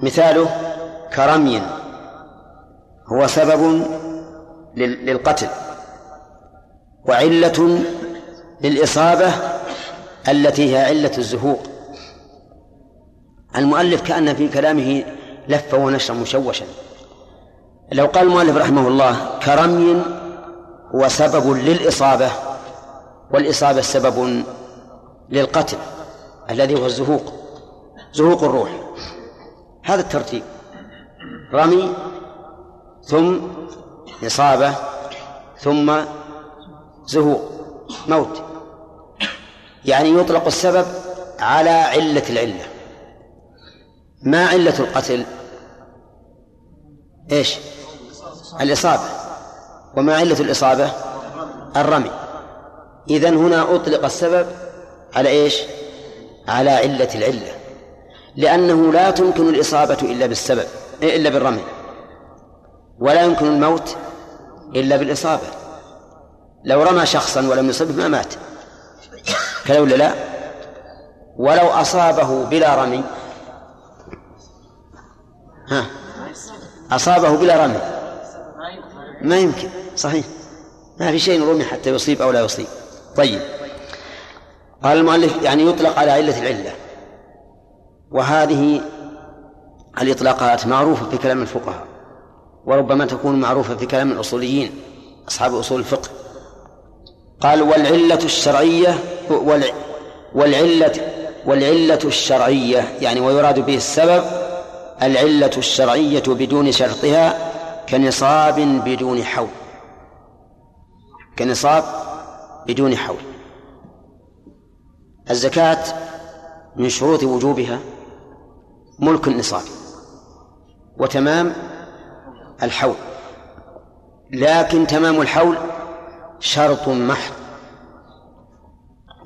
مثاله كرمي. هو سبب لل- للقتل. وعلة للإصابة التي هي علة الزهوق. المؤلف كأن في كلامه لف ونشر مشوشا. لو قال المؤلف رحمه الله كرمي هو سبب للإصابة والإصابة سبب للقتل الذي هو الزهوق زهوق الروح. هذا الترتيب. رمي ثم إصابة ثم زهوق موت. يعني يطلق السبب على علة العلة. ما علة القتل؟ إيش؟ الإصابة. وما علة الإصابة؟ الرمي. إذا هنا أطلق السبب على إيش؟ على علة العلة. لأنه لا تمكن الإصابة إلا بالسبب إلا بالرمي. ولا يمكن الموت إلا بالإصابة. لو رمى شخصا ولم يصبه ما مات. كذا ولا لا؟ ولو أصابه بلا رمي. ها؟ أصابه بلا رمي. ما يمكن. صحيح. ما في شيء رمي حتى يصيب أو لا يصيب. طيب. قال المؤلف يعني يطلق على علة العلة. وهذه الإطلاقات معروفة في كلام الفقهاء. وربما تكون معروفة في كلام الأصوليين أصحاب أصول الفقه. قال والعلة الشرعية والعلة والعلة الشرعية يعني ويراد به السبب العلة الشرعية بدون شرطها كنصاب بدون حول. كنصاب بدون حول. الزكاة من شروط وجوبها ملك النصاب وتمام الحول. لكن تمام الحول شرط محض.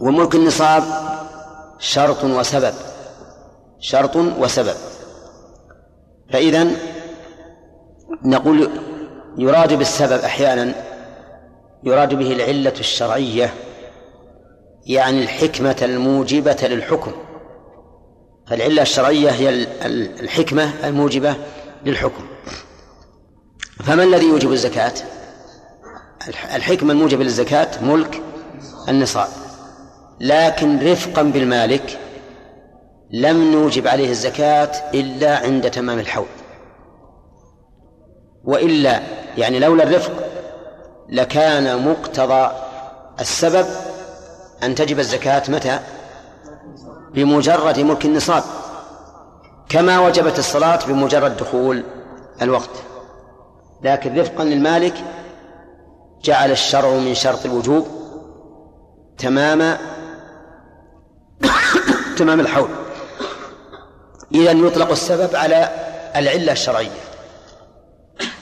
وملك النصاب شرط وسبب. شرط وسبب. فإذا نقول يراد بالسبب أحيانا يراد به العلة الشرعية يعني الحكمة الموجبة للحكم. فالعلة الشرعية هي الحكمة الموجبة للحكم. فما الذي يوجب الزكاة؟ الحكمة الموجبة للزكاة ملك النصاب. لكن رفقا بالمالك لم نوجب عليه الزكاة إلا عند تمام الحول. وإلا يعني لولا الرفق لكان مقتضى السبب أن تجب الزكاة متى؟ بمجرد ملك النصاب. كما وجبت الصلاة بمجرد دخول الوقت. لكن رفقا للمالك جعل الشرع من شرط الوجوب تمام تمام الحول. إذا يطلق السبب على العلة الشرعية.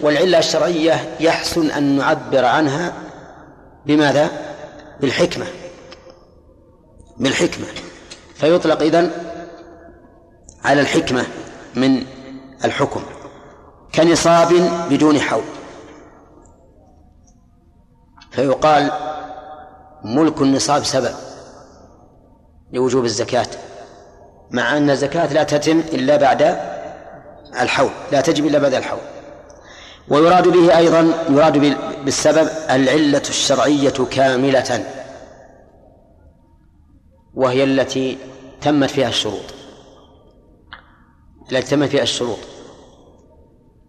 والعلة الشرعية يحسن أن نعبر عنها بماذا؟ بالحكمة. بالحكمة. فيطلق إذن على الحكمة من الحكم كنصاب بدون حول. فيقال ملك النصاب سبب لوجوب الزكاة مع أن الزكاة لا تتم إلا بعد الحول لا تجب إلا بعد الحول. ويراد به أيضا يراد بالسبب العلة الشرعية كاملة وهي التي تمت فيها الشروط. التي تمت فيها الشروط.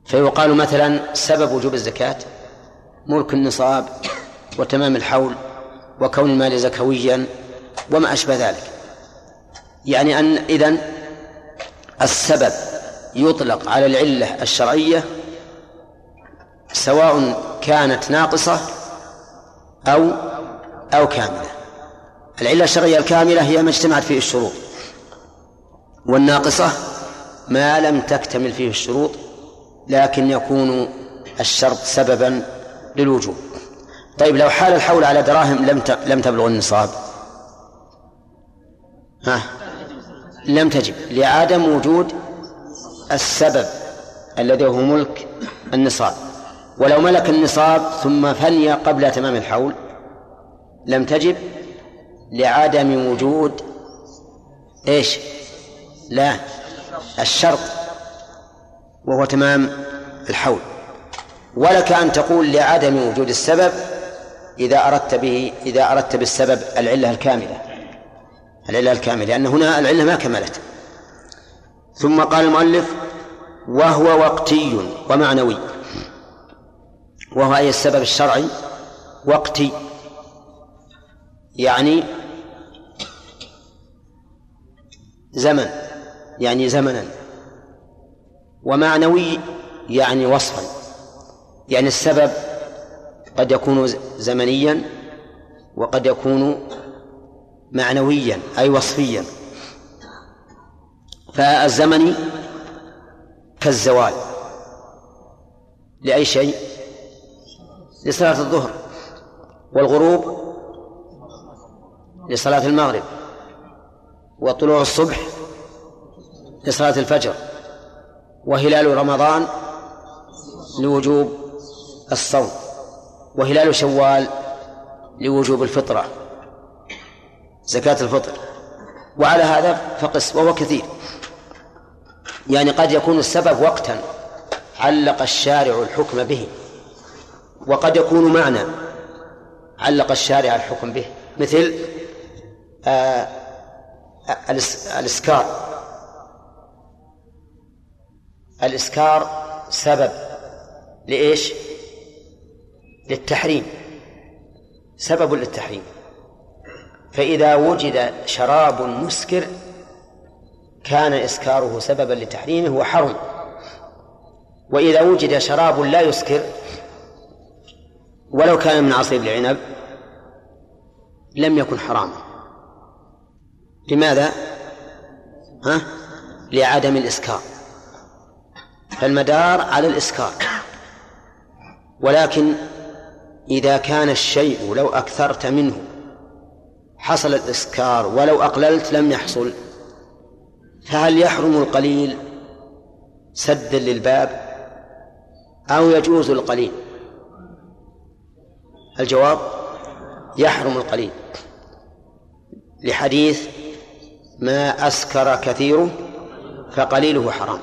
فيقال مثلا سبب وجوب الزكاة ملك النصاب وتمام الحول وكون المال زكويا وما أشبه ذلك. يعني أن إذن السبب يطلق على العلة الشرعية سواء كانت ناقصة أو أو كاملة. العلة الشرعية الكاملة هي ما اجتمعت فيه الشروط. والناقصة ما لم تكتمل فيه الشروط لكن يكون الشرط سببا للوجوب. طيب لو حال الحول على دراهم لم لم تبلغ النصاب. ها؟ لم تجب لعدم وجود السبب الذي هو ملك النصاب. ولو ملك النصاب ثم فني قبل تمام الحول لم تجب لعدم وجود إيش؟ لا الشرط وهو تمام الحول. ولك أن تقول لعدم وجود السبب إذا أردت به إذا أردت بالسبب العلة الكاملة. العلة الكاملة لأن هنا العلة ما كملت. ثم قال المؤلف وهو وقتي ومعنوي. وهو أي السبب الشرعي؟ وقتي. يعني زمن يعني زمنا. ومعنوي يعني وصفا. يعني السبب قد يكون زمنيا وقد يكون معنويا أي وصفيا. فالزمني كالزوال لأي شيء؟ لصلاة الظهر والغروب لصلاة المغرب وطلوع الصبح لصلاة الفجر وهلال رمضان لوجوب الصوم. وهلال شوال لوجوب الفطرة زكاة الفطر. وعلى هذا فقس وهو كثير. يعني قد يكون السبب وقتا علق الشارع الحكم به وقد يكون معنى علق الشارع الحكم به مثل آه الإس- الإسكار. الإسكار سبب لإيش؟ للتحريم سبب للتحريم. فإذا وجد شراب مسكر كان إسكاره سببا لتحريمه وحرم. وإذا وجد شراب لا يسكر ولو كان من عصير العنب لم يكن حراما. لماذا؟ ها؟ لعدم الإسكار. فالمدار على الإسكار. ولكن إذا كان الشيء لو أكثرت منه حصل الإسكار ولو أقللت لم يحصل فهل يحرم القليل سدا للباب أو يجوز القليل؟ الجواب يحرم القليل. لحديث ما أسكر كثيره فقليله حرام.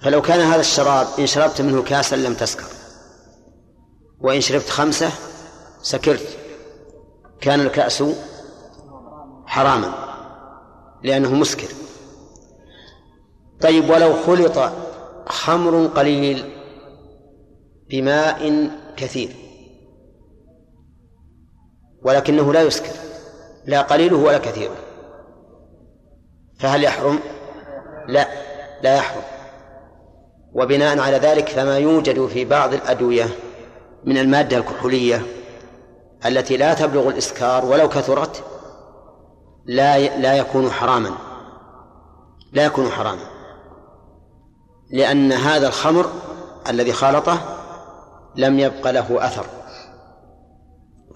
فلو كان هذا الشراب إن شربت منه كاسا لم تسكر. وإن شربت خمسة سكرت. كان الكأس حراما لأنه مسكر. طيب ولو خلط خمر قليل بماء كثير ولكنه لا يسكر لا قليله ولا كثيره فهل يحرم؟ لا لا يحرم. وبناء على ذلك فما يوجد في بعض الأدوية من المادة الكحولية التي لا تبلغ الإسكار ولو كثرت لا لا يكون حراما. لا يكون حراما. لأن هذا الخمر الذي خالطه لم يبق له أثر.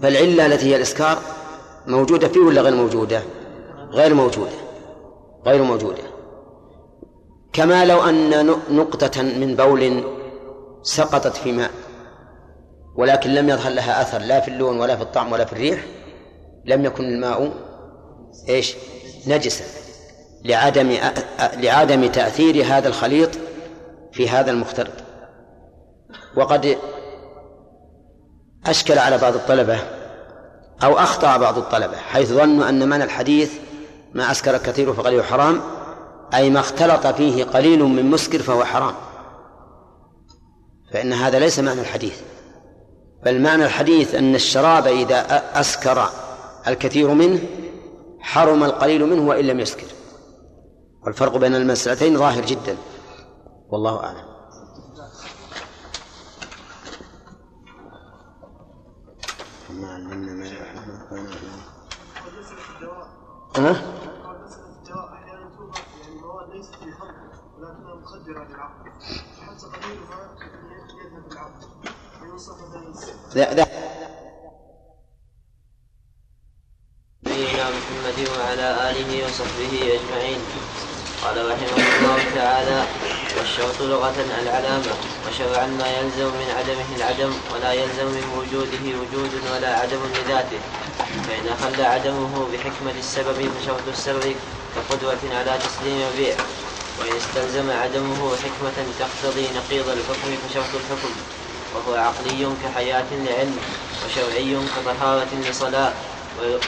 فالعلة التي هي الإسكار موجودة فيه ولا غير موجودة؟ غير موجودة. غير موجودة. كما لو أن نقطة من بول سقطت في ماء. ولكن لم يظهر لها أثر لا في اللون ولا في الطعم ولا في الريح. لم يكن الماء إيش؟ نجسا. لعدم لعدم تأثير هذا الخليط في هذا المختلط. وقد أشكل على بعض الطلبة أو أخطأ بعض الطلبة حيث ظنوا أن معنى الحديث ما أسكر كثير فقليل حرام أي ما اختلط فيه قليل من مسكر فهو حرام. فإن هذا ليس معنى الحديث. بل معنى الحديث أن الشراب إذا أسكر الكثير منه حرم القليل منه وإن لم يسكر. والفرق بين المسألتين ظاهر جدا. والله أعلم. ما علمنا ما يحرم ها؟ الدواء أحيانا توضع يعني المواد ليست في خمر ولكنها مخدره للعقل حتى قليلها يذهب العقل ويوصف لا نبينا محمد وعلى آله وصحبه أجمعين. قال رحمه الله تعالى والشرط لغة العلامة وشرعا ما يلزم من عدمه العدم ولا يلزم من وجوده وجود ولا عدم لذاته. فإن خل عدمه بحكمة السبب فشرط السبب كقدرة على تسليم البيع وإن استلزم عدمه حكمة تقتضي نقيض الحكم فشرط الحكم. وهو عقلي كحياة لعلم وشرعي كطهارة لصلاة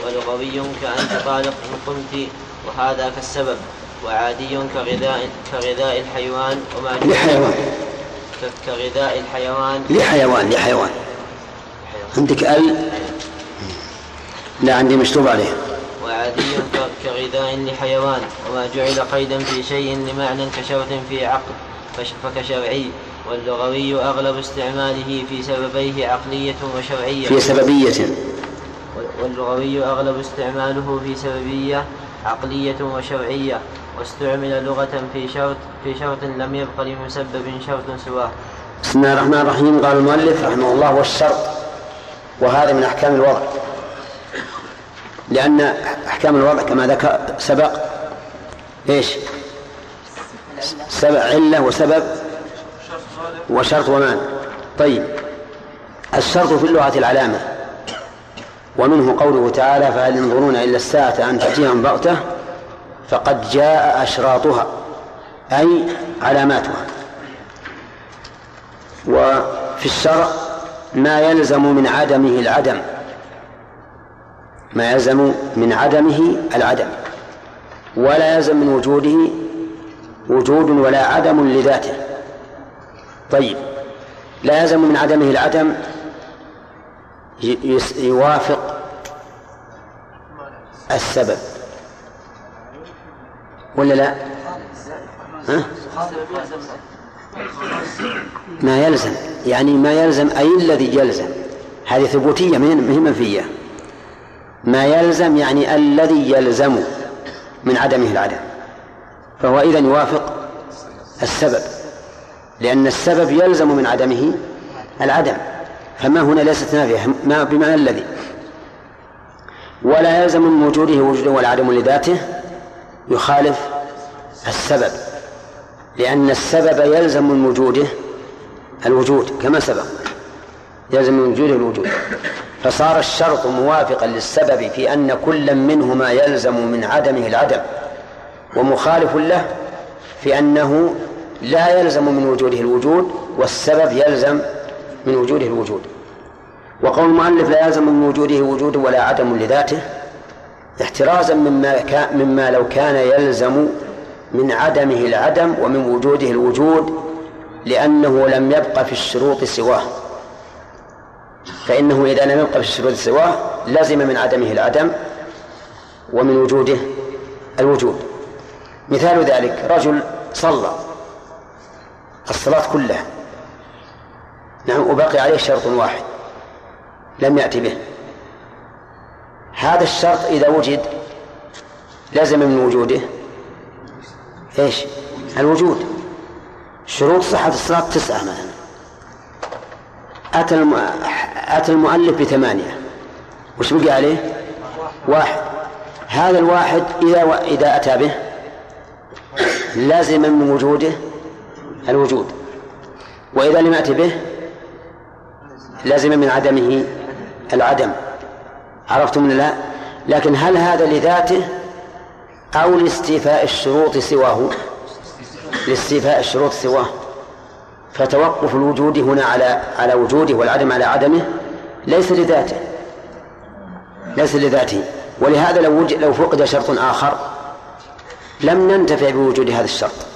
ولغوي كأنت طالق إن قمت وهذا كالسبب وعادي كغذاء كغذاء الحيوان وما لحيوان. كغذاء الحيوان. لحيوان لحيوان. عندك أل؟ لا عندي مشطوب عليه. وعادي كغذاء لحيوان وما جعل قيدا في شيء لمعنى كشرط في عقل فكشرعي. واللغوي أغلب استعماله في سببيه عقلية وشرعية. في سببية. واللغوي أغلب استعماله في سببية عقلية وشرعية واستعمل لغة في شرط في شرط لم يبق لمسبب شرط سواه. بسم الله الرحمن الرحيم. قال المؤلف رحمه الله والشرط وهذا من أحكام الوضع. لأن أحكام الوضع كما ذكر سبق إيش؟ سبب علة وسبب وشرط ومعنى طيب. الشرط في اللغة العلامة. ومنه قوله تعالى فهل ينظرون إلا الساعة أن تأتيهم بغتة؟ فقد جاء أشراطها. أي علاماتها. وفي الشرع ما يلزم من عدمه العدم. ما يلزم من عدمه العدم. ولا يلزم من وجوده وجود ولا عدم لذاته. طيب لا يلزم من عدمه العدم يوافق السبب. ولا لا؟ ها؟ ما يلزم. يعني ما يلزم أي الذي يلزم. هذه ثبوتية من هي منفية. ما يلزم يعني الذي يلزم من عدمه العدم. فهو إذا يوافق السبب. لأن السبب يلزم من عدمه العدم. فما هنا ليست نافية ما بمعنى الذي؟ ولا يلزم من وجوده وجوده والعدم لذاته يخالف السبب. لأن السبب يلزم من وجوده الوجود كما سبق. يلزم من وجوده الوجود. فصار الشرط موافقا للسبب في أن كل منهما يلزم من عدمه العدم ومخالف له في أنه لا يلزم من وجوده الوجود والسبب يلزم من وجوده الوجود. وقول المؤلف لا يلزم من وجوده وجود ولا عدم لذاته احترازا مما مما لو كان يلزم من عدمه العدم ومن وجوده الوجود لأنه لم يبق في الشروط سواه. فإنه إذا لم يبق في الشروط سواه لزم من عدمه العدم ومن وجوده الوجود. مثال ذلك رجل صلى. الصلاة كلها نعم وبقي عليه شرط واحد لم يأتي به هذا الشرط إذا وجد لزم من وجوده إيش؟ الوجود شروط صحة الصلاة تسعة مثلا أتى. أتى المؤلف بثمانية وش بقي عليه؟ واحد هذا الواحد إذا و... إذا أتى به لازم من وجوده الوجود. وإذا لم يأتي به لازم من عدمه العدم. عرفتم لا؟ لكن هل هذا لذاته أو لاستيفاء الشروط سواه؟ لاستيفاء الشروط سواه. فتوقف الوجود هنا على على وجوده والعدم على عدمه ليس لذاته. ليس لذاته. ولهذا لو لو فقد شرط آخر لم ننتفع بوجود هذا الشرط.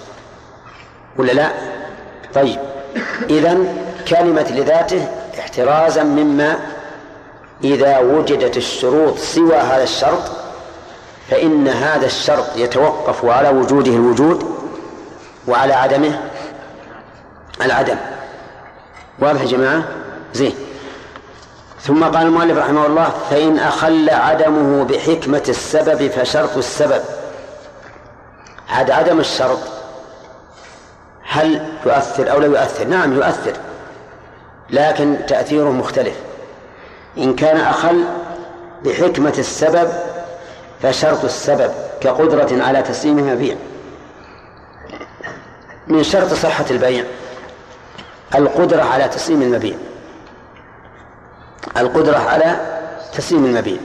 ولا لا؟ طيب. إذا كلمة لذاته احترازا مما إذا وجدت الشروط سوى هذا الشرط فإن هذا الشرط يتوقف على وجوده الوجود وعلى عدمه العدم. واضح يا جماعة؟ زين. ثم قال المؤلف رحمه الله فإن أخل عدمه بحكمة السبب فشرط السبب. عاد عدم الشرط هل يؤثر أو لا يؤثر؟ نعم يؤثر لكن تأثيره مختلف. إن كان أخل بحكمة السبب فشرط السبب كقدرة على تسليم المبيع من شرط صحة البيع القدرة على تسليم المبيع. القدرة على تسليم المبيع.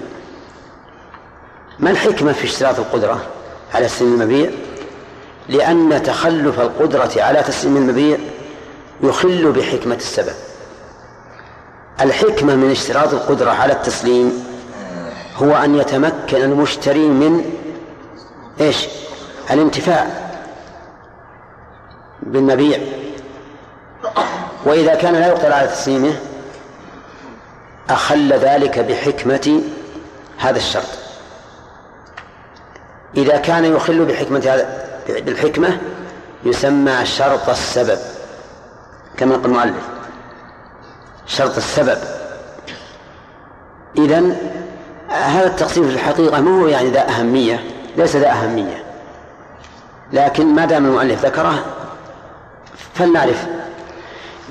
ما الحكمة في اشتراط القدرة على تسليم المبيع؟ لأن تخلف القدرة على تسليم المبيع يخل بحكمة السبب. الحكمة من اشتراط القدرة على التسليم هو أن يتمكن المشتري من إيش؟ الانتفاع بالمبيع. وإذا كان لا يقدر على تسليمه أخل ذلك بحكمة هذا الشرط. إذا كان يخل بحكمة هذا بالحكمة يسمى شرط السبب كما قال المؤلف. شرط السبب. إذا هذا التقسيم في الحقيقة ما هو يعني ذا أهمية؟ ليس ذا أهمية. لكن ما دام المؤلف ذكره فلنعرف.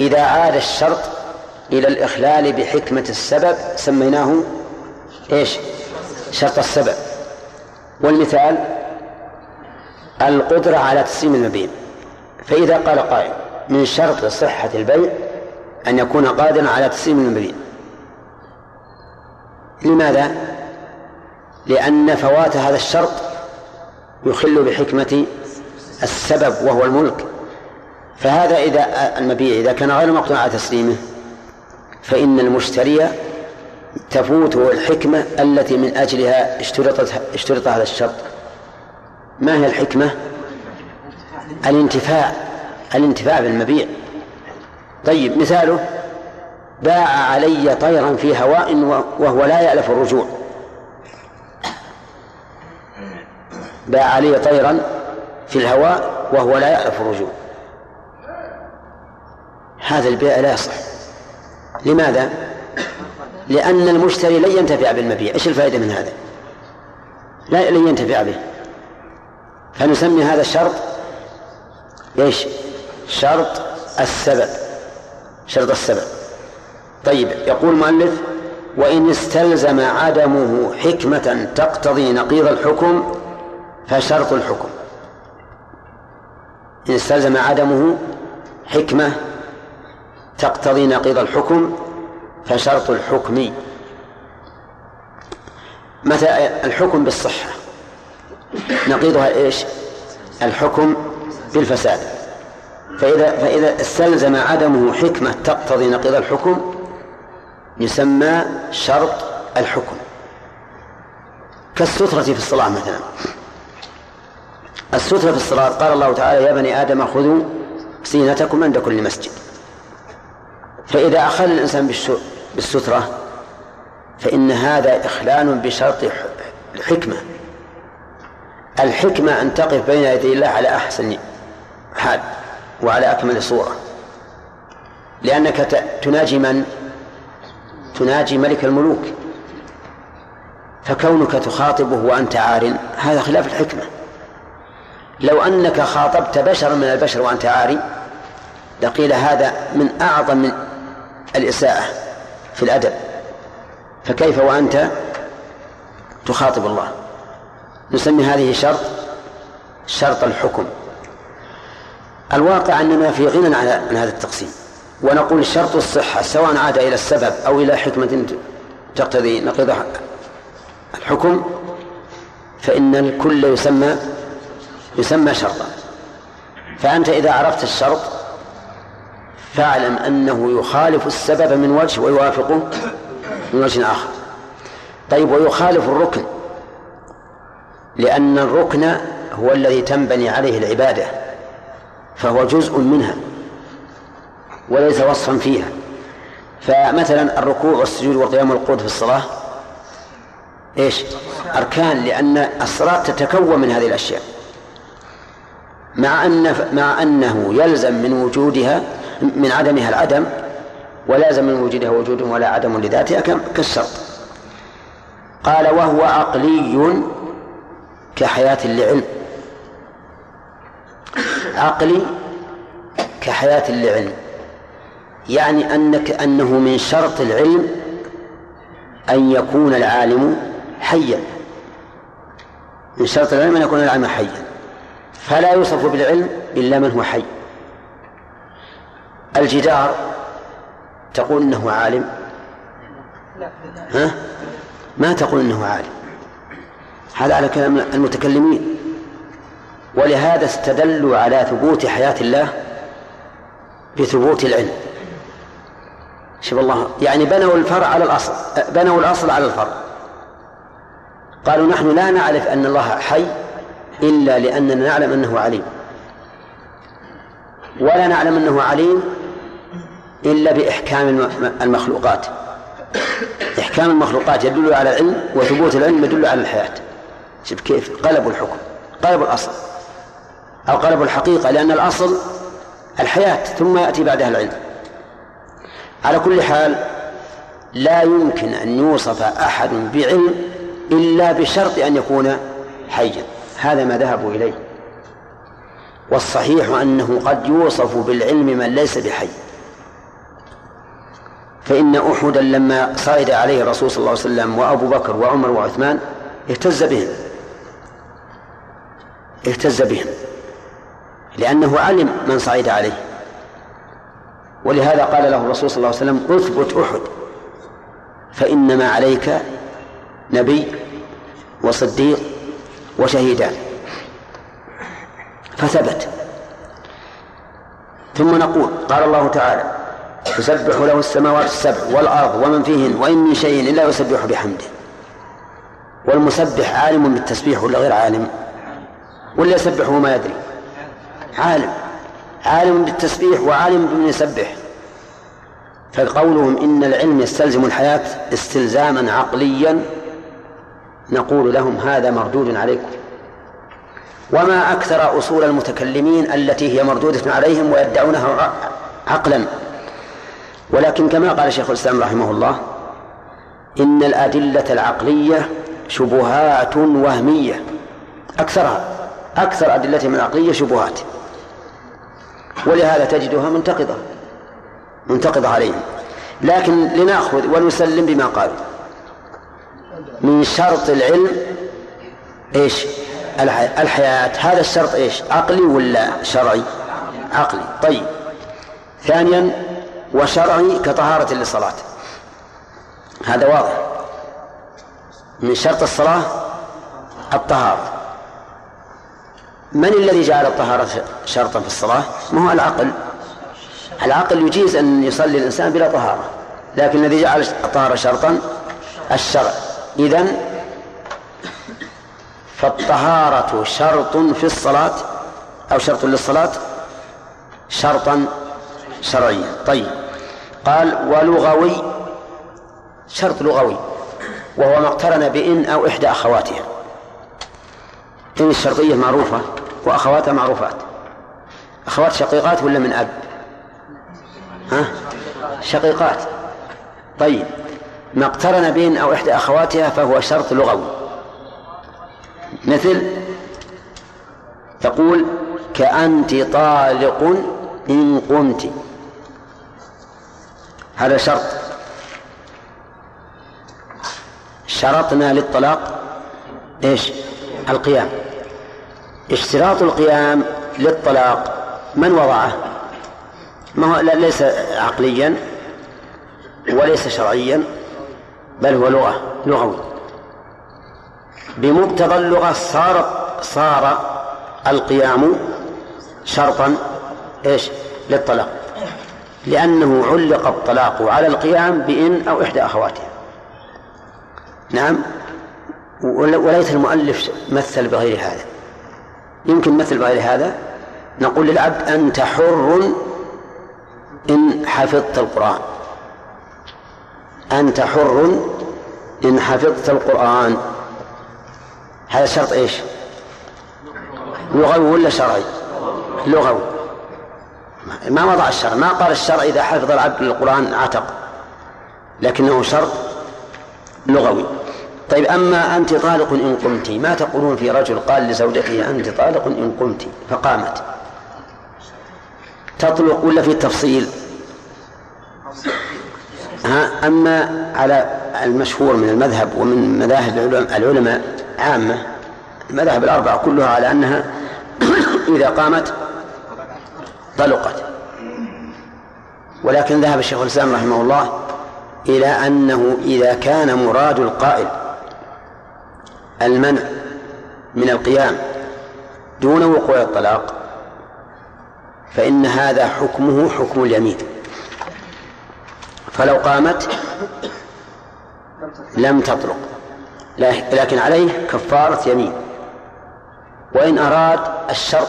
إذا عاد الشرط إلى الإخلال بحكمة السبب سميناه إيش؟ شرط السبب. والمثال القدرة على تسليم المبيع فإذا قال قائل من شرط صحة البيع أن يكون قادرا على تسليم المبيع لماذا؟ لأن فوات هذا الشرط يخل بحكمة السبب وهو الملك. فهذا إذا المبيع إذا كان غير مقدور على تسليمه فإن المشتري تفوته الحكمة التي من أجلها اشترطت اشترط هذا الشرط. ما هي الحكمة؟ الانتفاع الانتفاع بالمبيع طيب مثاله باع علي طيرا في هواء وهو لا يألف الرجوع باع علي طيرا في الهواء وهو لا يألف الرجوع هذا البيع لا يصح لماذا؟ لأن المشتري لن ينتفع بالمبيع إيش الفائدة من هذا؟ لا لن ينتفع به فنسمي هذا الشرط إيش؟ شرط السبب. شرط السبب. طيب يقول المؤلف وإن استلزم عدمه حكمة تقتضي نقيض الحكم فشرط الحكم. إن استلزم عدمه حكمة تقتضي نقيض الحكم فشرط الحكم. متى الحكم بالصحة؟ نقيضها إيش؟ الحكم بالفساد. فإذا فإذا استلزم عدمه حكمة تقتضي نقيض الحكم يسمى شرط الحكم. كالسترة في الصلاة مثلا. السترة في الصلاة قال الله تعالى يا بني آدم خذوا زينتكم عند كل مسجد. فإذا أخل الإنسان بالسترة فإن هذا إخلال بشرط الحكمة الحكمة أن تقف بين يدي الله على أحسن حال وعلى أكمل صورة. لأنك تناجي من؟ تناجي ملك الملوك. فكونك تخاطبه وأنت عار هذا خلاف الحكمة. لو أنك خاطبت بشرا من البشر وأنت عاري لقيل هذا من أعظم الإساءة في الأدب. فكيف وأنت تخاطب الله؟ نسمي هذه شرط شرط الحكم. الواقع أننا في غنى عن هذا التقسيم. ونقول شرط الصحة سواء عاد إلى السبب أو إلى حكمة تقتضي نقيض الحكم فإن الكل يسمى يسمى شرطا. فأنت إذا عرفت الشرط فاعلم أنه يخالف السبب من وجه ويوافقه من وجه آخر. طيب ويخالف الركن. لأن الركن هو الذي تنبني عليه العبادة فهو جزء منها وليس وصفا فيها. فمثلا الركوع والسجود والقيام والقعود في الصلاة إيش؟ أركان لأن الصلاة تتكون من هذه الأشياء. مع أن مع أنه يلزم من وجودها من عدمها العدم ولا يلزم من وجودها وجود ولا عدم لذاتها كالشرط. قال وهو عقلي كحياة لعلم عقلي كحياة لعلم يعني أنك أنه من شرط العلم أن يكون العالم حيا. من شرط العلم أن يكون العالم حيا. فلا يوصف بالعلم إلا من هو حي. الجدار تقول إنه عالم. ها؟ ما تقول إنه عالم. هذا على كلام المتكلمين. ولهذا استدلوا على ثبوت حياة الله بثبوت العلم. شوف الله يعني بنوا الفرع على الأصل بنوا الأصل على الفرع. قالوا نحن لا نعرف أن الله حي إلا لأننا نعلم أنه عليم. ولا نعلم أنه عليم إلا بإحكام المخلوقات. إحكام المخلوقات يدل على العلم وثبوت العلم يدل على الحياة. شوف كيف قلبوا الحكم قلبوا الأصل أو قلبوا الحقيقة لأن الأصل الحياة ثم يأتي بعدها العلم. على كل حال لا يمكن أن يوصف أحد بعلم إلا بشرط أن يكون حيا. هذا ما ذهبوا إليه. والصحيح أنه قد يوصف بالعلم من ليس بحي. فإن أحدا لما صعد عليه الرسول صلى الله عليه وسلم وأبو بكر وعمر وعثمان اهتز بهم. اهتز بهم لأنه علم من صعد عليه. ولهذا قال له الرسول صلى الله عليه وسلم اثبت أحد فإنما عليك نبي وصديق وشهيدان. فثبت. ثم نقول قال الله تعالى تسبح له السماوات السبع والأرض ومن فيهن وإن من شيء إلا يسبح بحمده. والمسبح عالم بالتسبيح ولا غير عالم؟ ولا يسبح وهو ما يدري. عالم. عالم بالتسبيح وعالم بمن يسبح. فقولهم إن العلم يستلزم الحياة استلزاما عقليا نقول لهم هذا مردود عليكم. وما أكثر أصول المتكلمين التي هي مردودة عليهم ويدعونها عقلا. ولكن كما قال شيخ الإسلام رحمه الله إن الأدلة العقلية شبهات وهمية. أكثرها. أكثر أدلتهم العقلية شبهات. ولهذا تجدها منتقضة منتقضة عليهم. لكن لنأخذ ونسلم بما قالوا. من شرط العلم إيش؟ الحياة. هذا الشرط إيش؟ عقلي ولا شرعي؟ عقلي. طيب. ثانيا وشرعي كطهارة للصلاة. هذا واضح. من شرط الصلاة الطهارة. من الذي جعل الطهارة شرطا في الصلاة؟ ما هو العقل. العقل يجيز أن يصلي الإنسان بلا طهارة لكن الذي جعل الطهارة شرطا الشرع. إذن فالطهارة شرط في الصلاة أو شرط للصلاة؟ شرطا شرعيا. طيب. قال ولغوي شرط لغوي وهو ما اقترن بإن أو إحدى أخواتها. إن الشرطية معروفة. وأخواتها معروفات. أخوات شقيقات ولا من أب؟ ها؟ شقيقات. طيب. ما اقترن بإن أو إحدى أخواتها فهو شرط لغوي. مثل تقول كأنت طالق إن قمت. هذا شرط. شرطنا للطلاق إيش؟ القيام. اشتراط القيام للطلاق من وضعه؟ ما هو ليس عقليا وليس شرعيا بل هو لغة لغوي بمقتضى اللغة صار صار القيام شرطا إيش؟ للطلاق. لأنه علق الطلاق على القيام بإن أو إحدى أخواتها. نعم؟ وليس المؤلف مثل بغير هذا. يمكن مثل بغير هذا؟ نقول للعبد أنت حر إن حفظت القرآن. أنت حر إن حفظت القرآن. هذا شرط إيش؟ لغوي ولا شرعي؟ لغوي. ما وضع الشرع ما قال الشرع إذا حفظ العبد القرآن عتق لكنه شرط لغوي. طيب أما أنت طالق إن قمت ما تقولون في رجل قال لزوجته أنت طالق إن قمت فقامت؟ تطلق ولا في التفصيل؟ ها أما على المشهور من المذهب ومن مذاهب العلماء عامة المذاهب الأربعة كلها على أنها إذا قامت طلقت. ولكن ذهب الشيخ الإسلام رحمه الله إلى أنه إذا كان مراد القائل المنع من القيام دون وقوع الطلاق فإن هذا حكمه حكم اليمين. فلو قامت لم تطلق لكن عليه كفارة يمين. وإن أراد الشرط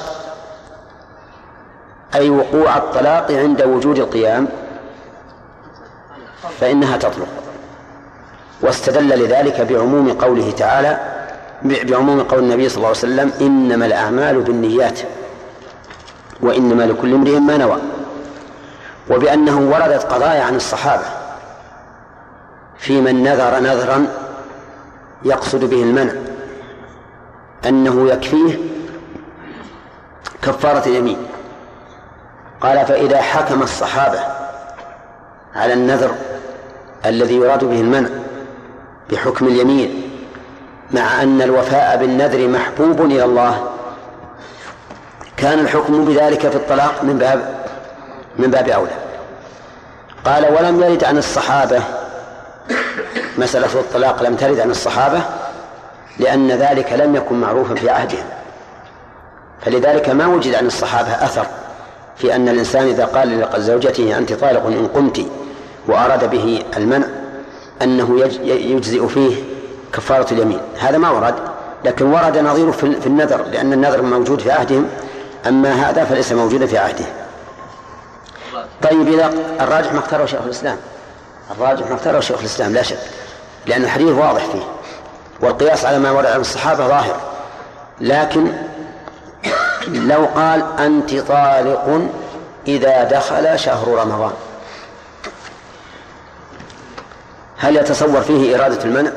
أي وقوع الطلاق عند وجود القيام فإنها تطلق. واستدل لذلك بعموم قوله تعالى بعموم قول النبي صلى الله عليه وسلم إنما الأعمال بالنيات وإنما لكل امرئ ما نوى وبأنه وردت قضايا عن الصحابة في من نذر نذرا يقصد به المنع أنه يكفيه كفارة اليمين قال فإذا حكم الصحابة على النذر الذي يراد به المنع بحكم اليمين مع أن الوفاء بالنذر محبوب إلى الله. كان الحكم بذلك في الطلاق من باب من باب أولى. قال ولم يرد عن الصحابة. مسألة الطلاق لم ترد عن الصحابة لأن ذلك لم يكن معروفا في عهدهم. فلذلك ما وجد عن الصحابة أثر في أن الإنسان إذا قال لزوجته أنت طالق إن قمت وأراد به المنع أنه يجزئ فيه كفارة اليمين. هذا ما ورد لكن ورد نظيره في النذر لأن النذر موجود في عهدهم أما هذا فليس موجودا في عهده. طيب إذا الراجح ما اختاره شيخ الإسلام. الراجح ما اختاره شيخ الإسلام لا شك لأن الحديث واضح فيه والقياس على ما ورد عن الصحابة ظاهر. لكن لو قال أنت طالق إذا دخل شهر رمضان هل يتصور فيه إرادة المنع؟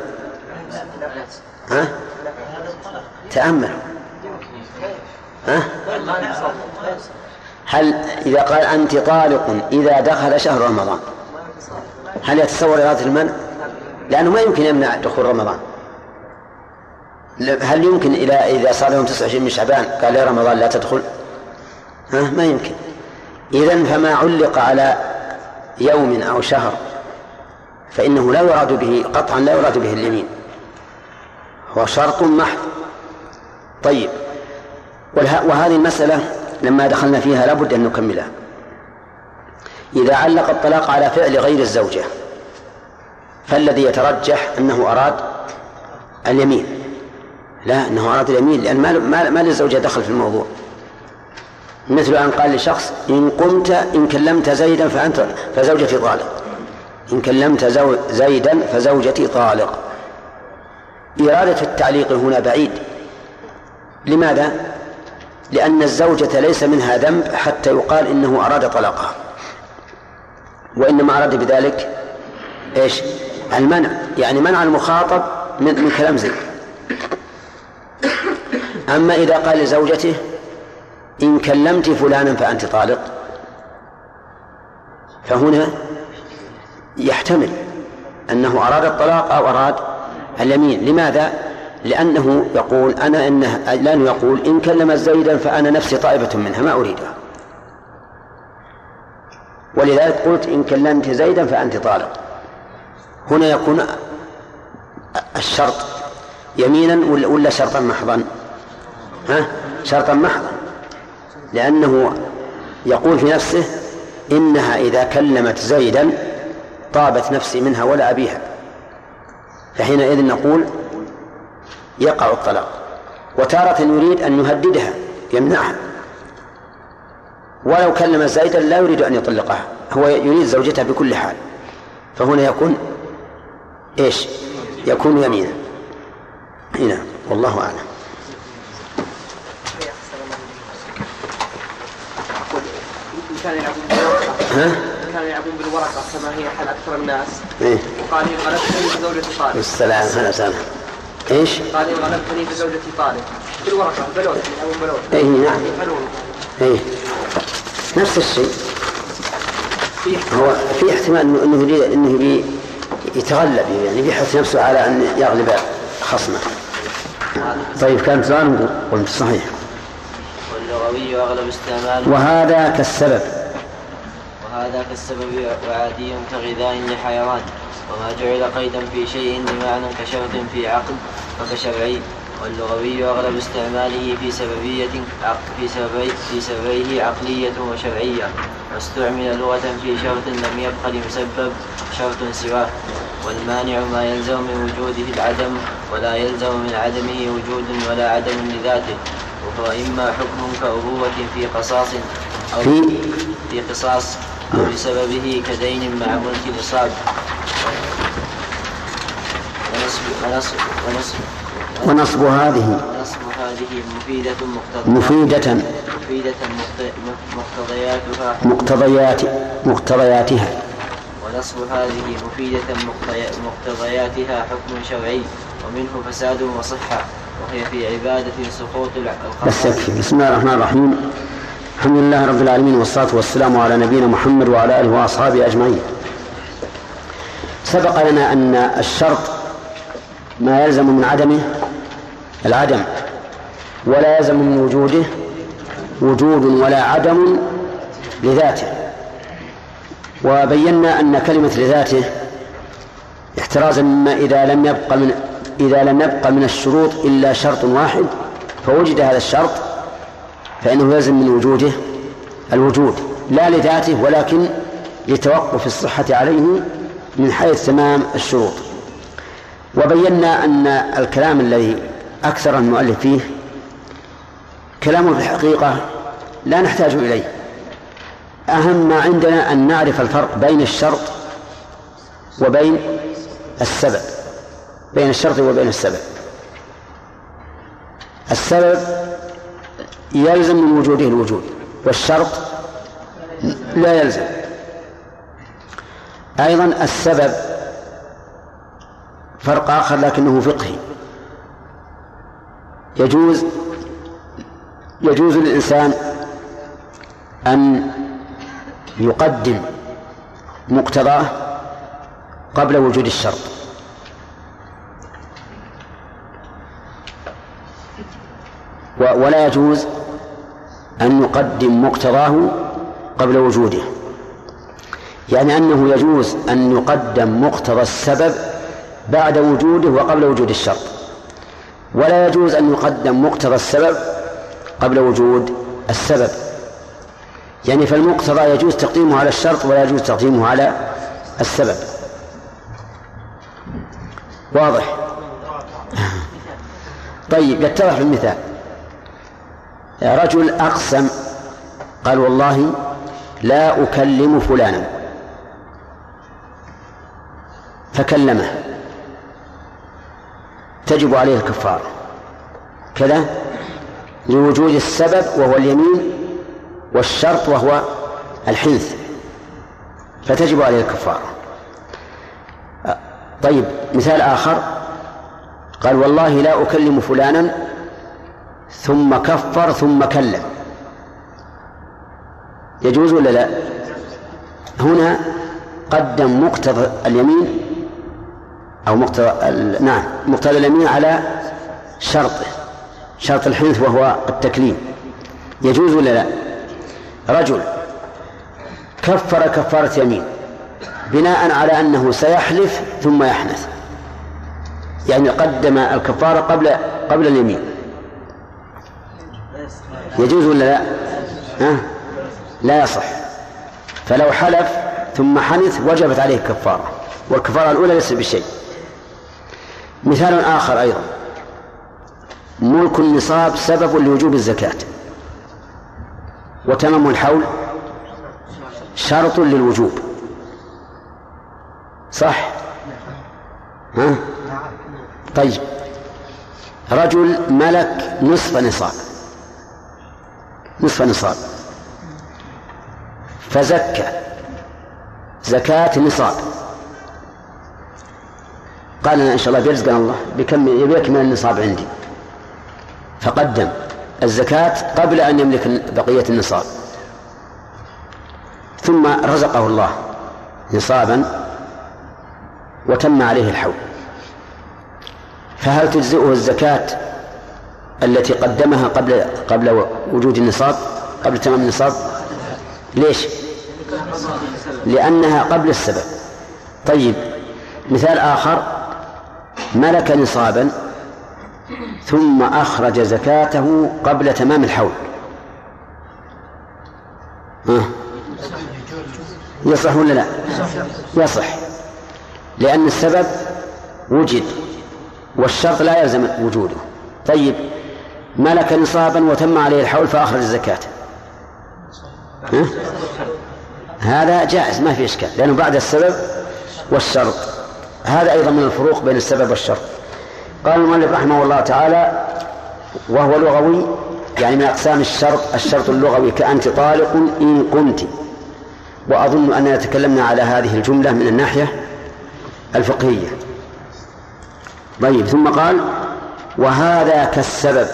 ها؟ تأمل ها؟ هل إذا قال أنت طالق إذا دخل شهر رمضان هل يتصور إرادة المنع؟ لأنه ما يمكن يمنع دخول رمضان هل يمكن إلى إذا صار يوم 29 من شعبان قال يا رمضان لا تدخل ها ما يمكن إذا فما علق على يوم أو شهر فإنه لا يراد به قطعا لا يراد به اليمين هو شرط محض. طيب. وهذه المسألة لما دخلنا فيها لابد أن نكملها. إذا علق الطلاق على فعل غير الزوجة فالذي يترجح أنه أراد اليمين. لا أنه أراد اليمين لأن ما, ما, للزوجة دخل في الموضوع. مثل أن قال لشخص إن قمت إن كلمت زيدا فأنت فزوجتي طالق. إن كلمت زيدا فزوجتي طالق. إرادة التعليق هنا بعيد لماذا؟ لأن الزوجة ليس منها ذنب حتى يقال إنه أراد طلاقها وإنما أراد بذلك إيش؟ المنع يعني منع المخاطب من, من كلام زيد أما إذا قال لزوجته إن كلمت فلانا فأنت طالق فهنا يحتمل أنه أراد الطلاق أو أراد اليمين. لماذا؟ لأنه يقول أنا إنه لأنه يقول إن كلم زيدا فأنا نفسي طائفة منها ما أريدها. ولذلك قلت إن كلمت زيدا فأنت طالق. هنا يكون الشرط يمينا ولا شرطا محضا؟ ها؟ شرطا محضا. لأنه يقول في نفسه إنها إذا كلمت زيدا طابت نفسي منها ولا أبيها. فحينئذ نقول يقع الطلاق. وتارة يريد أن يهددها يمنعها. ولو كلم زيدا لا يريد أن يطلقها هو يريد زوجته بكل حال. فهنا يكون إيش؟ يكون يمينا. هنا والله أعلم. ها؟ كانوا يلعبون بالورقة كما هي حال أكثر الناس. إيه؟ وقال إن غلبتني بزوجتي طالب. السلام هلا سلام إيش؟ قال إن غلبتني بزوجتي طالب. بالورقة بلوت يلعبون بلوت اي نعم. اي نفس الشيء. هو في احتمال انه إنه يريد إنه يتغلب يعني بيحث نفسه على أن يغلب خصمه. طيب كان سؤال قلت صحيح. واللغوي أغلب استعمال وهذا كالسبب. وهذا كالسبب وعادي كغذاء لحيوان. وما جعل قيدا في شيء بمعنى كشرط في عقد فكشرعي واللغوي أغلب استعماله في سببية في سببي في سببيه عقلية وشرعية. واستعمل لغة في شرط لم يبق لمسبب شرط سواه. والمانع ما يلزم من وجوده العدم ولا يلزم من عدمه وجود ولا عدم لذاته. وهو إما حكم كأبوة في قصاص أو في قصاص أو بسببه كدين مع ملك الإصاب ونصب ونصب ونصب ونصب هذه ونصب هذه مفيدة مقتضية مفيدة. مفيدة مقتضياتها. مقتضيات مقتضياتها. ونصب هذه مفيدة مقتضياتها حكم شرعي. ومنه فساد وصحة. وهي في عبادة سقوط بس يكفي بسم الله الرحمن الرحيم. الحمد لله رب العالمين والصلاة والسلام على نبينا محمد وعلى آله وأصحابه أجمعين. سبق لنا أن الشرط ما يلزم من عدمه العدم ولا يلزم من وجوده وجود ولا عدم لذاته. وبينا أن كلمة لذاته احترازا مما إذا لم يبق من إذا لم يبق من الشروط إلا شرط واحد فوجد هذا الشرط فإنه يلزم من وجوده الوجود لا لذاته ولكن لتوقف الصحة عليه من حيث تمام الشروط. وبينا أن الكلام الذي أكثر المؤلف فيه كلامه في الحقيقة لا نحتاج إليه. أهم ما عندنا أن نعرف الفرق بين الشرط وبين السبب بين الشرط وبين السبب. السبب يلزم من وجوده الوجود والشرط لا يلزم. أيضا السبب فرق آخر لكنه فقهي. يجوز يجوز للإنسان أن يقدم مقتضاه قبل وجود الشرط. ولا يجوز أن يقدم مقتضاه قبل وجوده. يعني أنه يجوز أن يقدم مقتضى السبب بعد وجوده وقبل وجود الشرط. ولا يجوز أن يقدم مقتضى السبب قبل وجود السبب. يعني فالمقتضى يجوز تقديمه على الشرط ولا يجوز تقديمه على السبب. واضح؟ طيب يتضح المثال رجل أقسم قال والله لا أكلم فلانا. فكلمه. تجب عليه الكفارة كذا لوجود السبب وهو اليمين والشرط وهو الحنث. فتجب عليه الكفارة طيب مثال آخر. قال والله لا أكلم فلانا ثم كفر ثم كلم. يجوز ولا لا؟ هنا قدم مقتضى اليمين أو مقتضى نعم مقتضى اليمين على شرطه شرط الحنث وهو التكليم. يجوز ولا لا؟ رجل كفر كفارة يمين بناء على أنه سيحلف ثم يحنث يعني قدم الكفارة قبل قبل اليمين. يجوز ولا لا؟ ها؟ لا يصح. فلو حلف ثم حنث وجبت عليه الكفارة والكفارة الأولى ليست بشيء. مثال آخر أيضا. ملك النصاب سبب لوجوب الزكاة. وتمام الحول شرط للوجوب. صح؟ ها؟ طيب. رجل ملك نصف نصاب. نصف نصاب. فزكى. زكاة نصاب قال أنا إن شاء الله بيرزقنا الله بكم يكمل النصاب عندي. فقدم الزكاة قبل أن يملك بقية النصاب. ثم رزقه الله نصابا وتم عليه الحول. فهل تجزئه الزكاة التي قدمها قبل قبل وجود النصاب قبل تمام النصاب؟ ليش؟ لأنها قبل السبب. طيب مثال آخر ملك نصابا ثم أخرج زكاته قبل تمام الحول. ها. يصح ولا لا؟ يصح. لأن السبب وجد والشرط لا يلزم وجوده. طيب ملك نصابا وتم عليه الحول فأخرج الزكاة. ها؟ هذا جائز ما في إشكال لأنه بعد السبب والشرط. هذا أيضا من الفروق بين السبب والشرط. قال المؤلف رحمه الله تعالى وهو لغوي يعني من أقسام الشرط الشرط اللغوي كأنت طالق إن قمت وأظن أننا تكلمنا على هذه الجملة من الناحية الفقهية. طيب ثم قال وهذا كالسبب.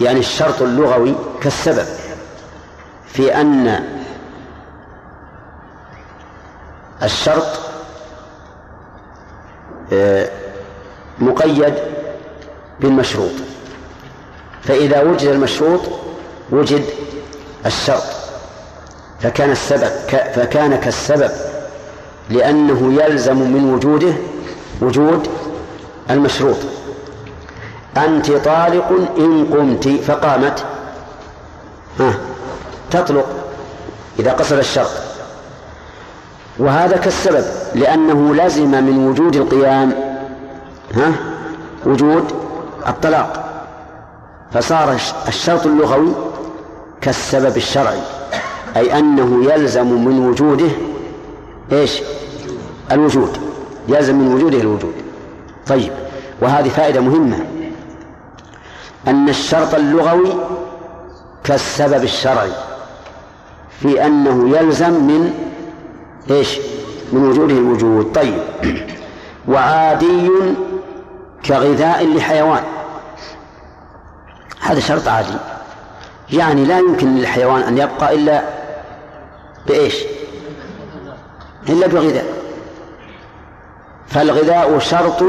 يعني الشرط اللغوي كالسبب في أن الشرط آه، مقيد بالمشروط. فإذا وجد المشروط وجد الشرط. فكان السبب فكان كالسبب لأنه يلزم من وجوده وجود المشروط. أنت طالق إن قمت فقامت. ها تطلق إذا قصر الشرط. وهذا كالسبب لأنه لزم من وجود القيام ها وجود الطلاق. فصار الشرط اللغوي كالسبب الشرعي أي أنه يلزم من وجوده إيش؟ الوجود. يلزم من وجوده الوجود. طيب وهذه فائدة مهمة. أن الشرط اللغوي كالسبب الشرعي في أنه يلزم من إيش؟ من وجوده الوجود. طيب. وعادي كغذاء لحيوان هذا شرط عادي. يعني لا يمكن للحيوان أن يبقى إلا بإيش؟ إلا بغذاء. فالغذاء شرط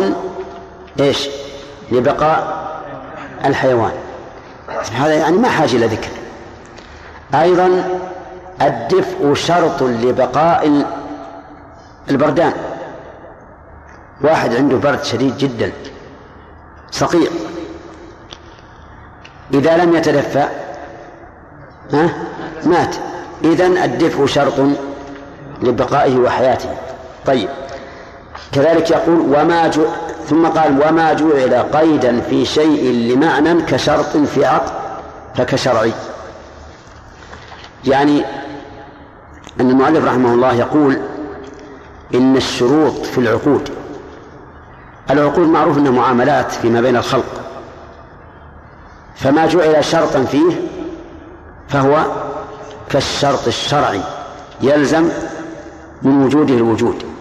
إيش؟ لبقاء الحيوان. هذا يعني ما حاجة إلى ذكر. أيضا الدفء شرط لبقاء البردان. واحد عنده برد شديد جدا صقيع إذا لم يتدفأ ها؟ مات. إذن الدفء شرط لبقائه وحياته. طيب. كذلك يقول وما جو ثم قال وما جعل قيدا في شيء لمعنى كشرط في عقد فكشرعي. يعني أن المؤلف رحمه الله يقول إن الشروط في العقود العقود معروف أنها معاملات فيما بين الخلق فما جعل شرطا فيه فهو كالشرط الشرعي يلزم من وجوده الوجود.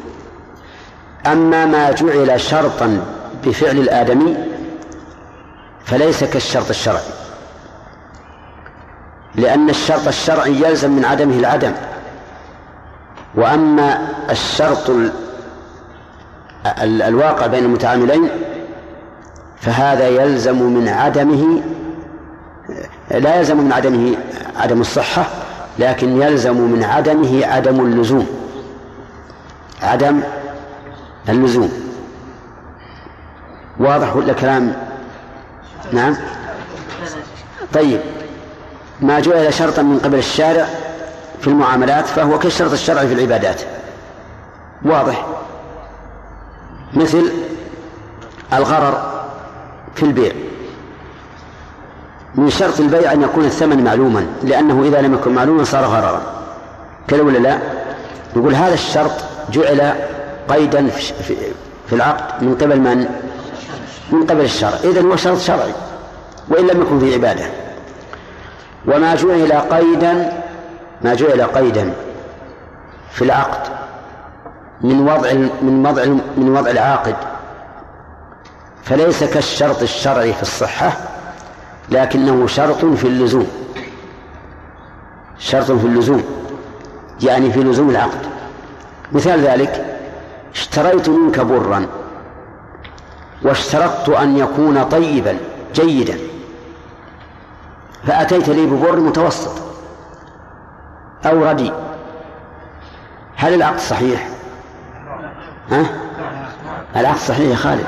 أما ما جعل شرطا بفعل الآدمي فليس كالشرط الشرعي. لأن الشرط الشرعي يلزم من عدمه العدم. وأما الشرط الواقع بين المتعاملين فهذا يلزم من عدمه لا يلزم من عدمه عدم الصحة لكن يلزم من عدمه عدم اللزوم. عدم اللزوم واضح ولا كلام؟ نعم. طيب. ما جعل شرطا من قبل الشارع في المعاملات فهو كالشرط الشرعي في العبادات. واضح. مثل الغرر في البيع. من شرط البيع أن يكون الثمن معلوما لأنه إذا لم يكن معلوما صار غررا. كذا ولا لا؟ يقول هذا الشرط جعل قيدا في العقد من قبل من؟ من قبل الشرع. إذن هو شرط شرعي وإن لم يكن في عبادة. وما جعل قيدا ما جعل قيدا في العقد من وضع من وضع من وضع العاقد. فليس كالشرط الشرعي في الصحة لكنه شرط في اللزوم. شرط في اللزوم يعني في لزوم العقد. مثال ذلك اشتريت منك برا واشترطت أن يكون طيبا جيدا. فأتيت لي ببر متوسط أو رديء. هل العقد صحيح؟ ها؟ العقد صحيح يا خالد.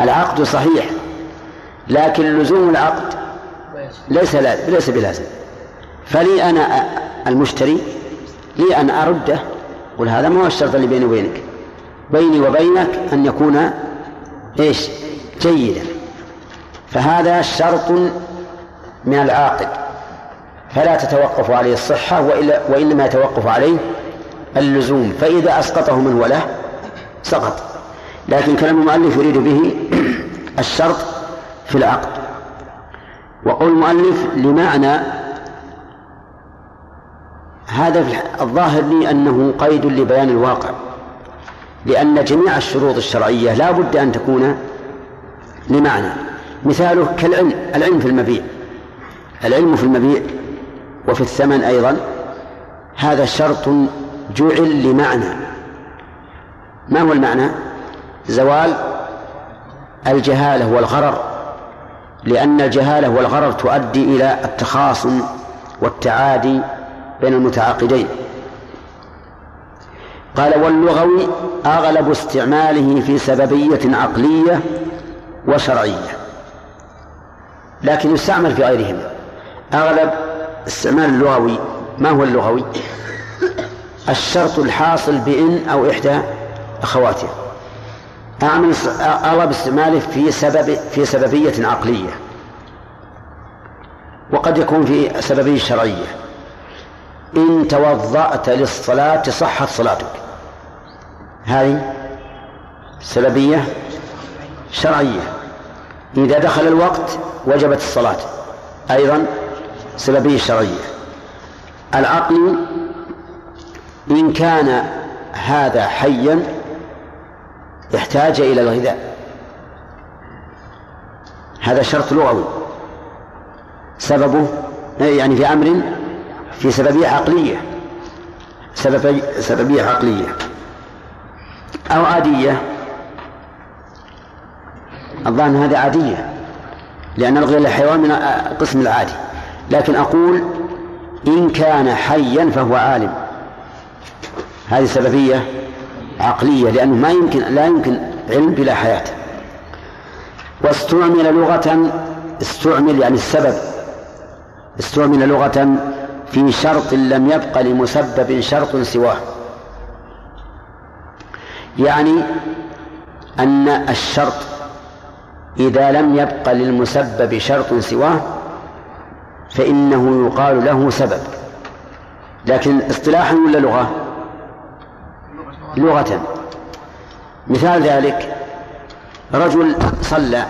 العقد صحيح لكن لزوم العقد ليس ليس بلازم. فلي أنا المشتري لي أن أرده قل هذا ما هو الشرط اللي بيني وبينك. بيني وبينك أن يكون إيش؟ جيدا. فهذا شرط من العاقد فلا تتوقف عليه الصحة وإلا وإنما يتوقف عليه اللزوم. فإذا أسقطه من هو له سقط. لكن كلام المؤلف يريد به الشرط في العقد. وقول المؤلف لمعنى هذا الظاهر لي أنه قيد لبيان الواقع. لأن جميع الشروط الشرعية لا بد أن تكون لمعنى. مثاله كالعلم العلم في المبيع. العلم في المبيع وفي الثمن أيضا. هذا شرط جعل لمعنى. ما هو المعنى؟ زوال الجهالة والغرر لأن الجهالة والغرر تؤدي إلى التخاصم والتعادي بين المتعاقدين. قال واللغوي أغلب استعماله في سببية عقلية وشرعية لكن يستعمل في غيرهما أغلب استعمال اللغوي ما هو اللغوي؟ الشرط الحاصل بإن أو إحدى أخواتها أعمل أرى باستعماله في سبب في سببية عقلية وقد يكون في سببية شرعية. إن توضأت للصلاة صحت صلاتك. هذه سببية شرعية. إذا دخل الوقت وجبت الصلاة. أيضا سببية شرعية. العقل إن كان هذا حيا احتاج إلى الغذاء. هذا شرط لغوي. سببه يعني في أمر في سببية عقلية. سببي سببية عقلية. أو عادية؟ الظاهر هذه عادية لأن الغذاء الحيوان من القسم العادي. لكن أقول إن كان حيا فهو عالم. هذه سببية عقلية لأنه ما يمكن لا يمكن علم بلا حياة. واستعمل لغة استعمل يعني السبب. استعمل لغة في شرط لم يبق لمسبب شرط سواه. يعني أن الشرط إذا لم يبق للمسبب شرط سواه فإنه يقال له سبب. لكن اصطلاحا ولا لغة؟ لغة. مثال ذلك رجل صلى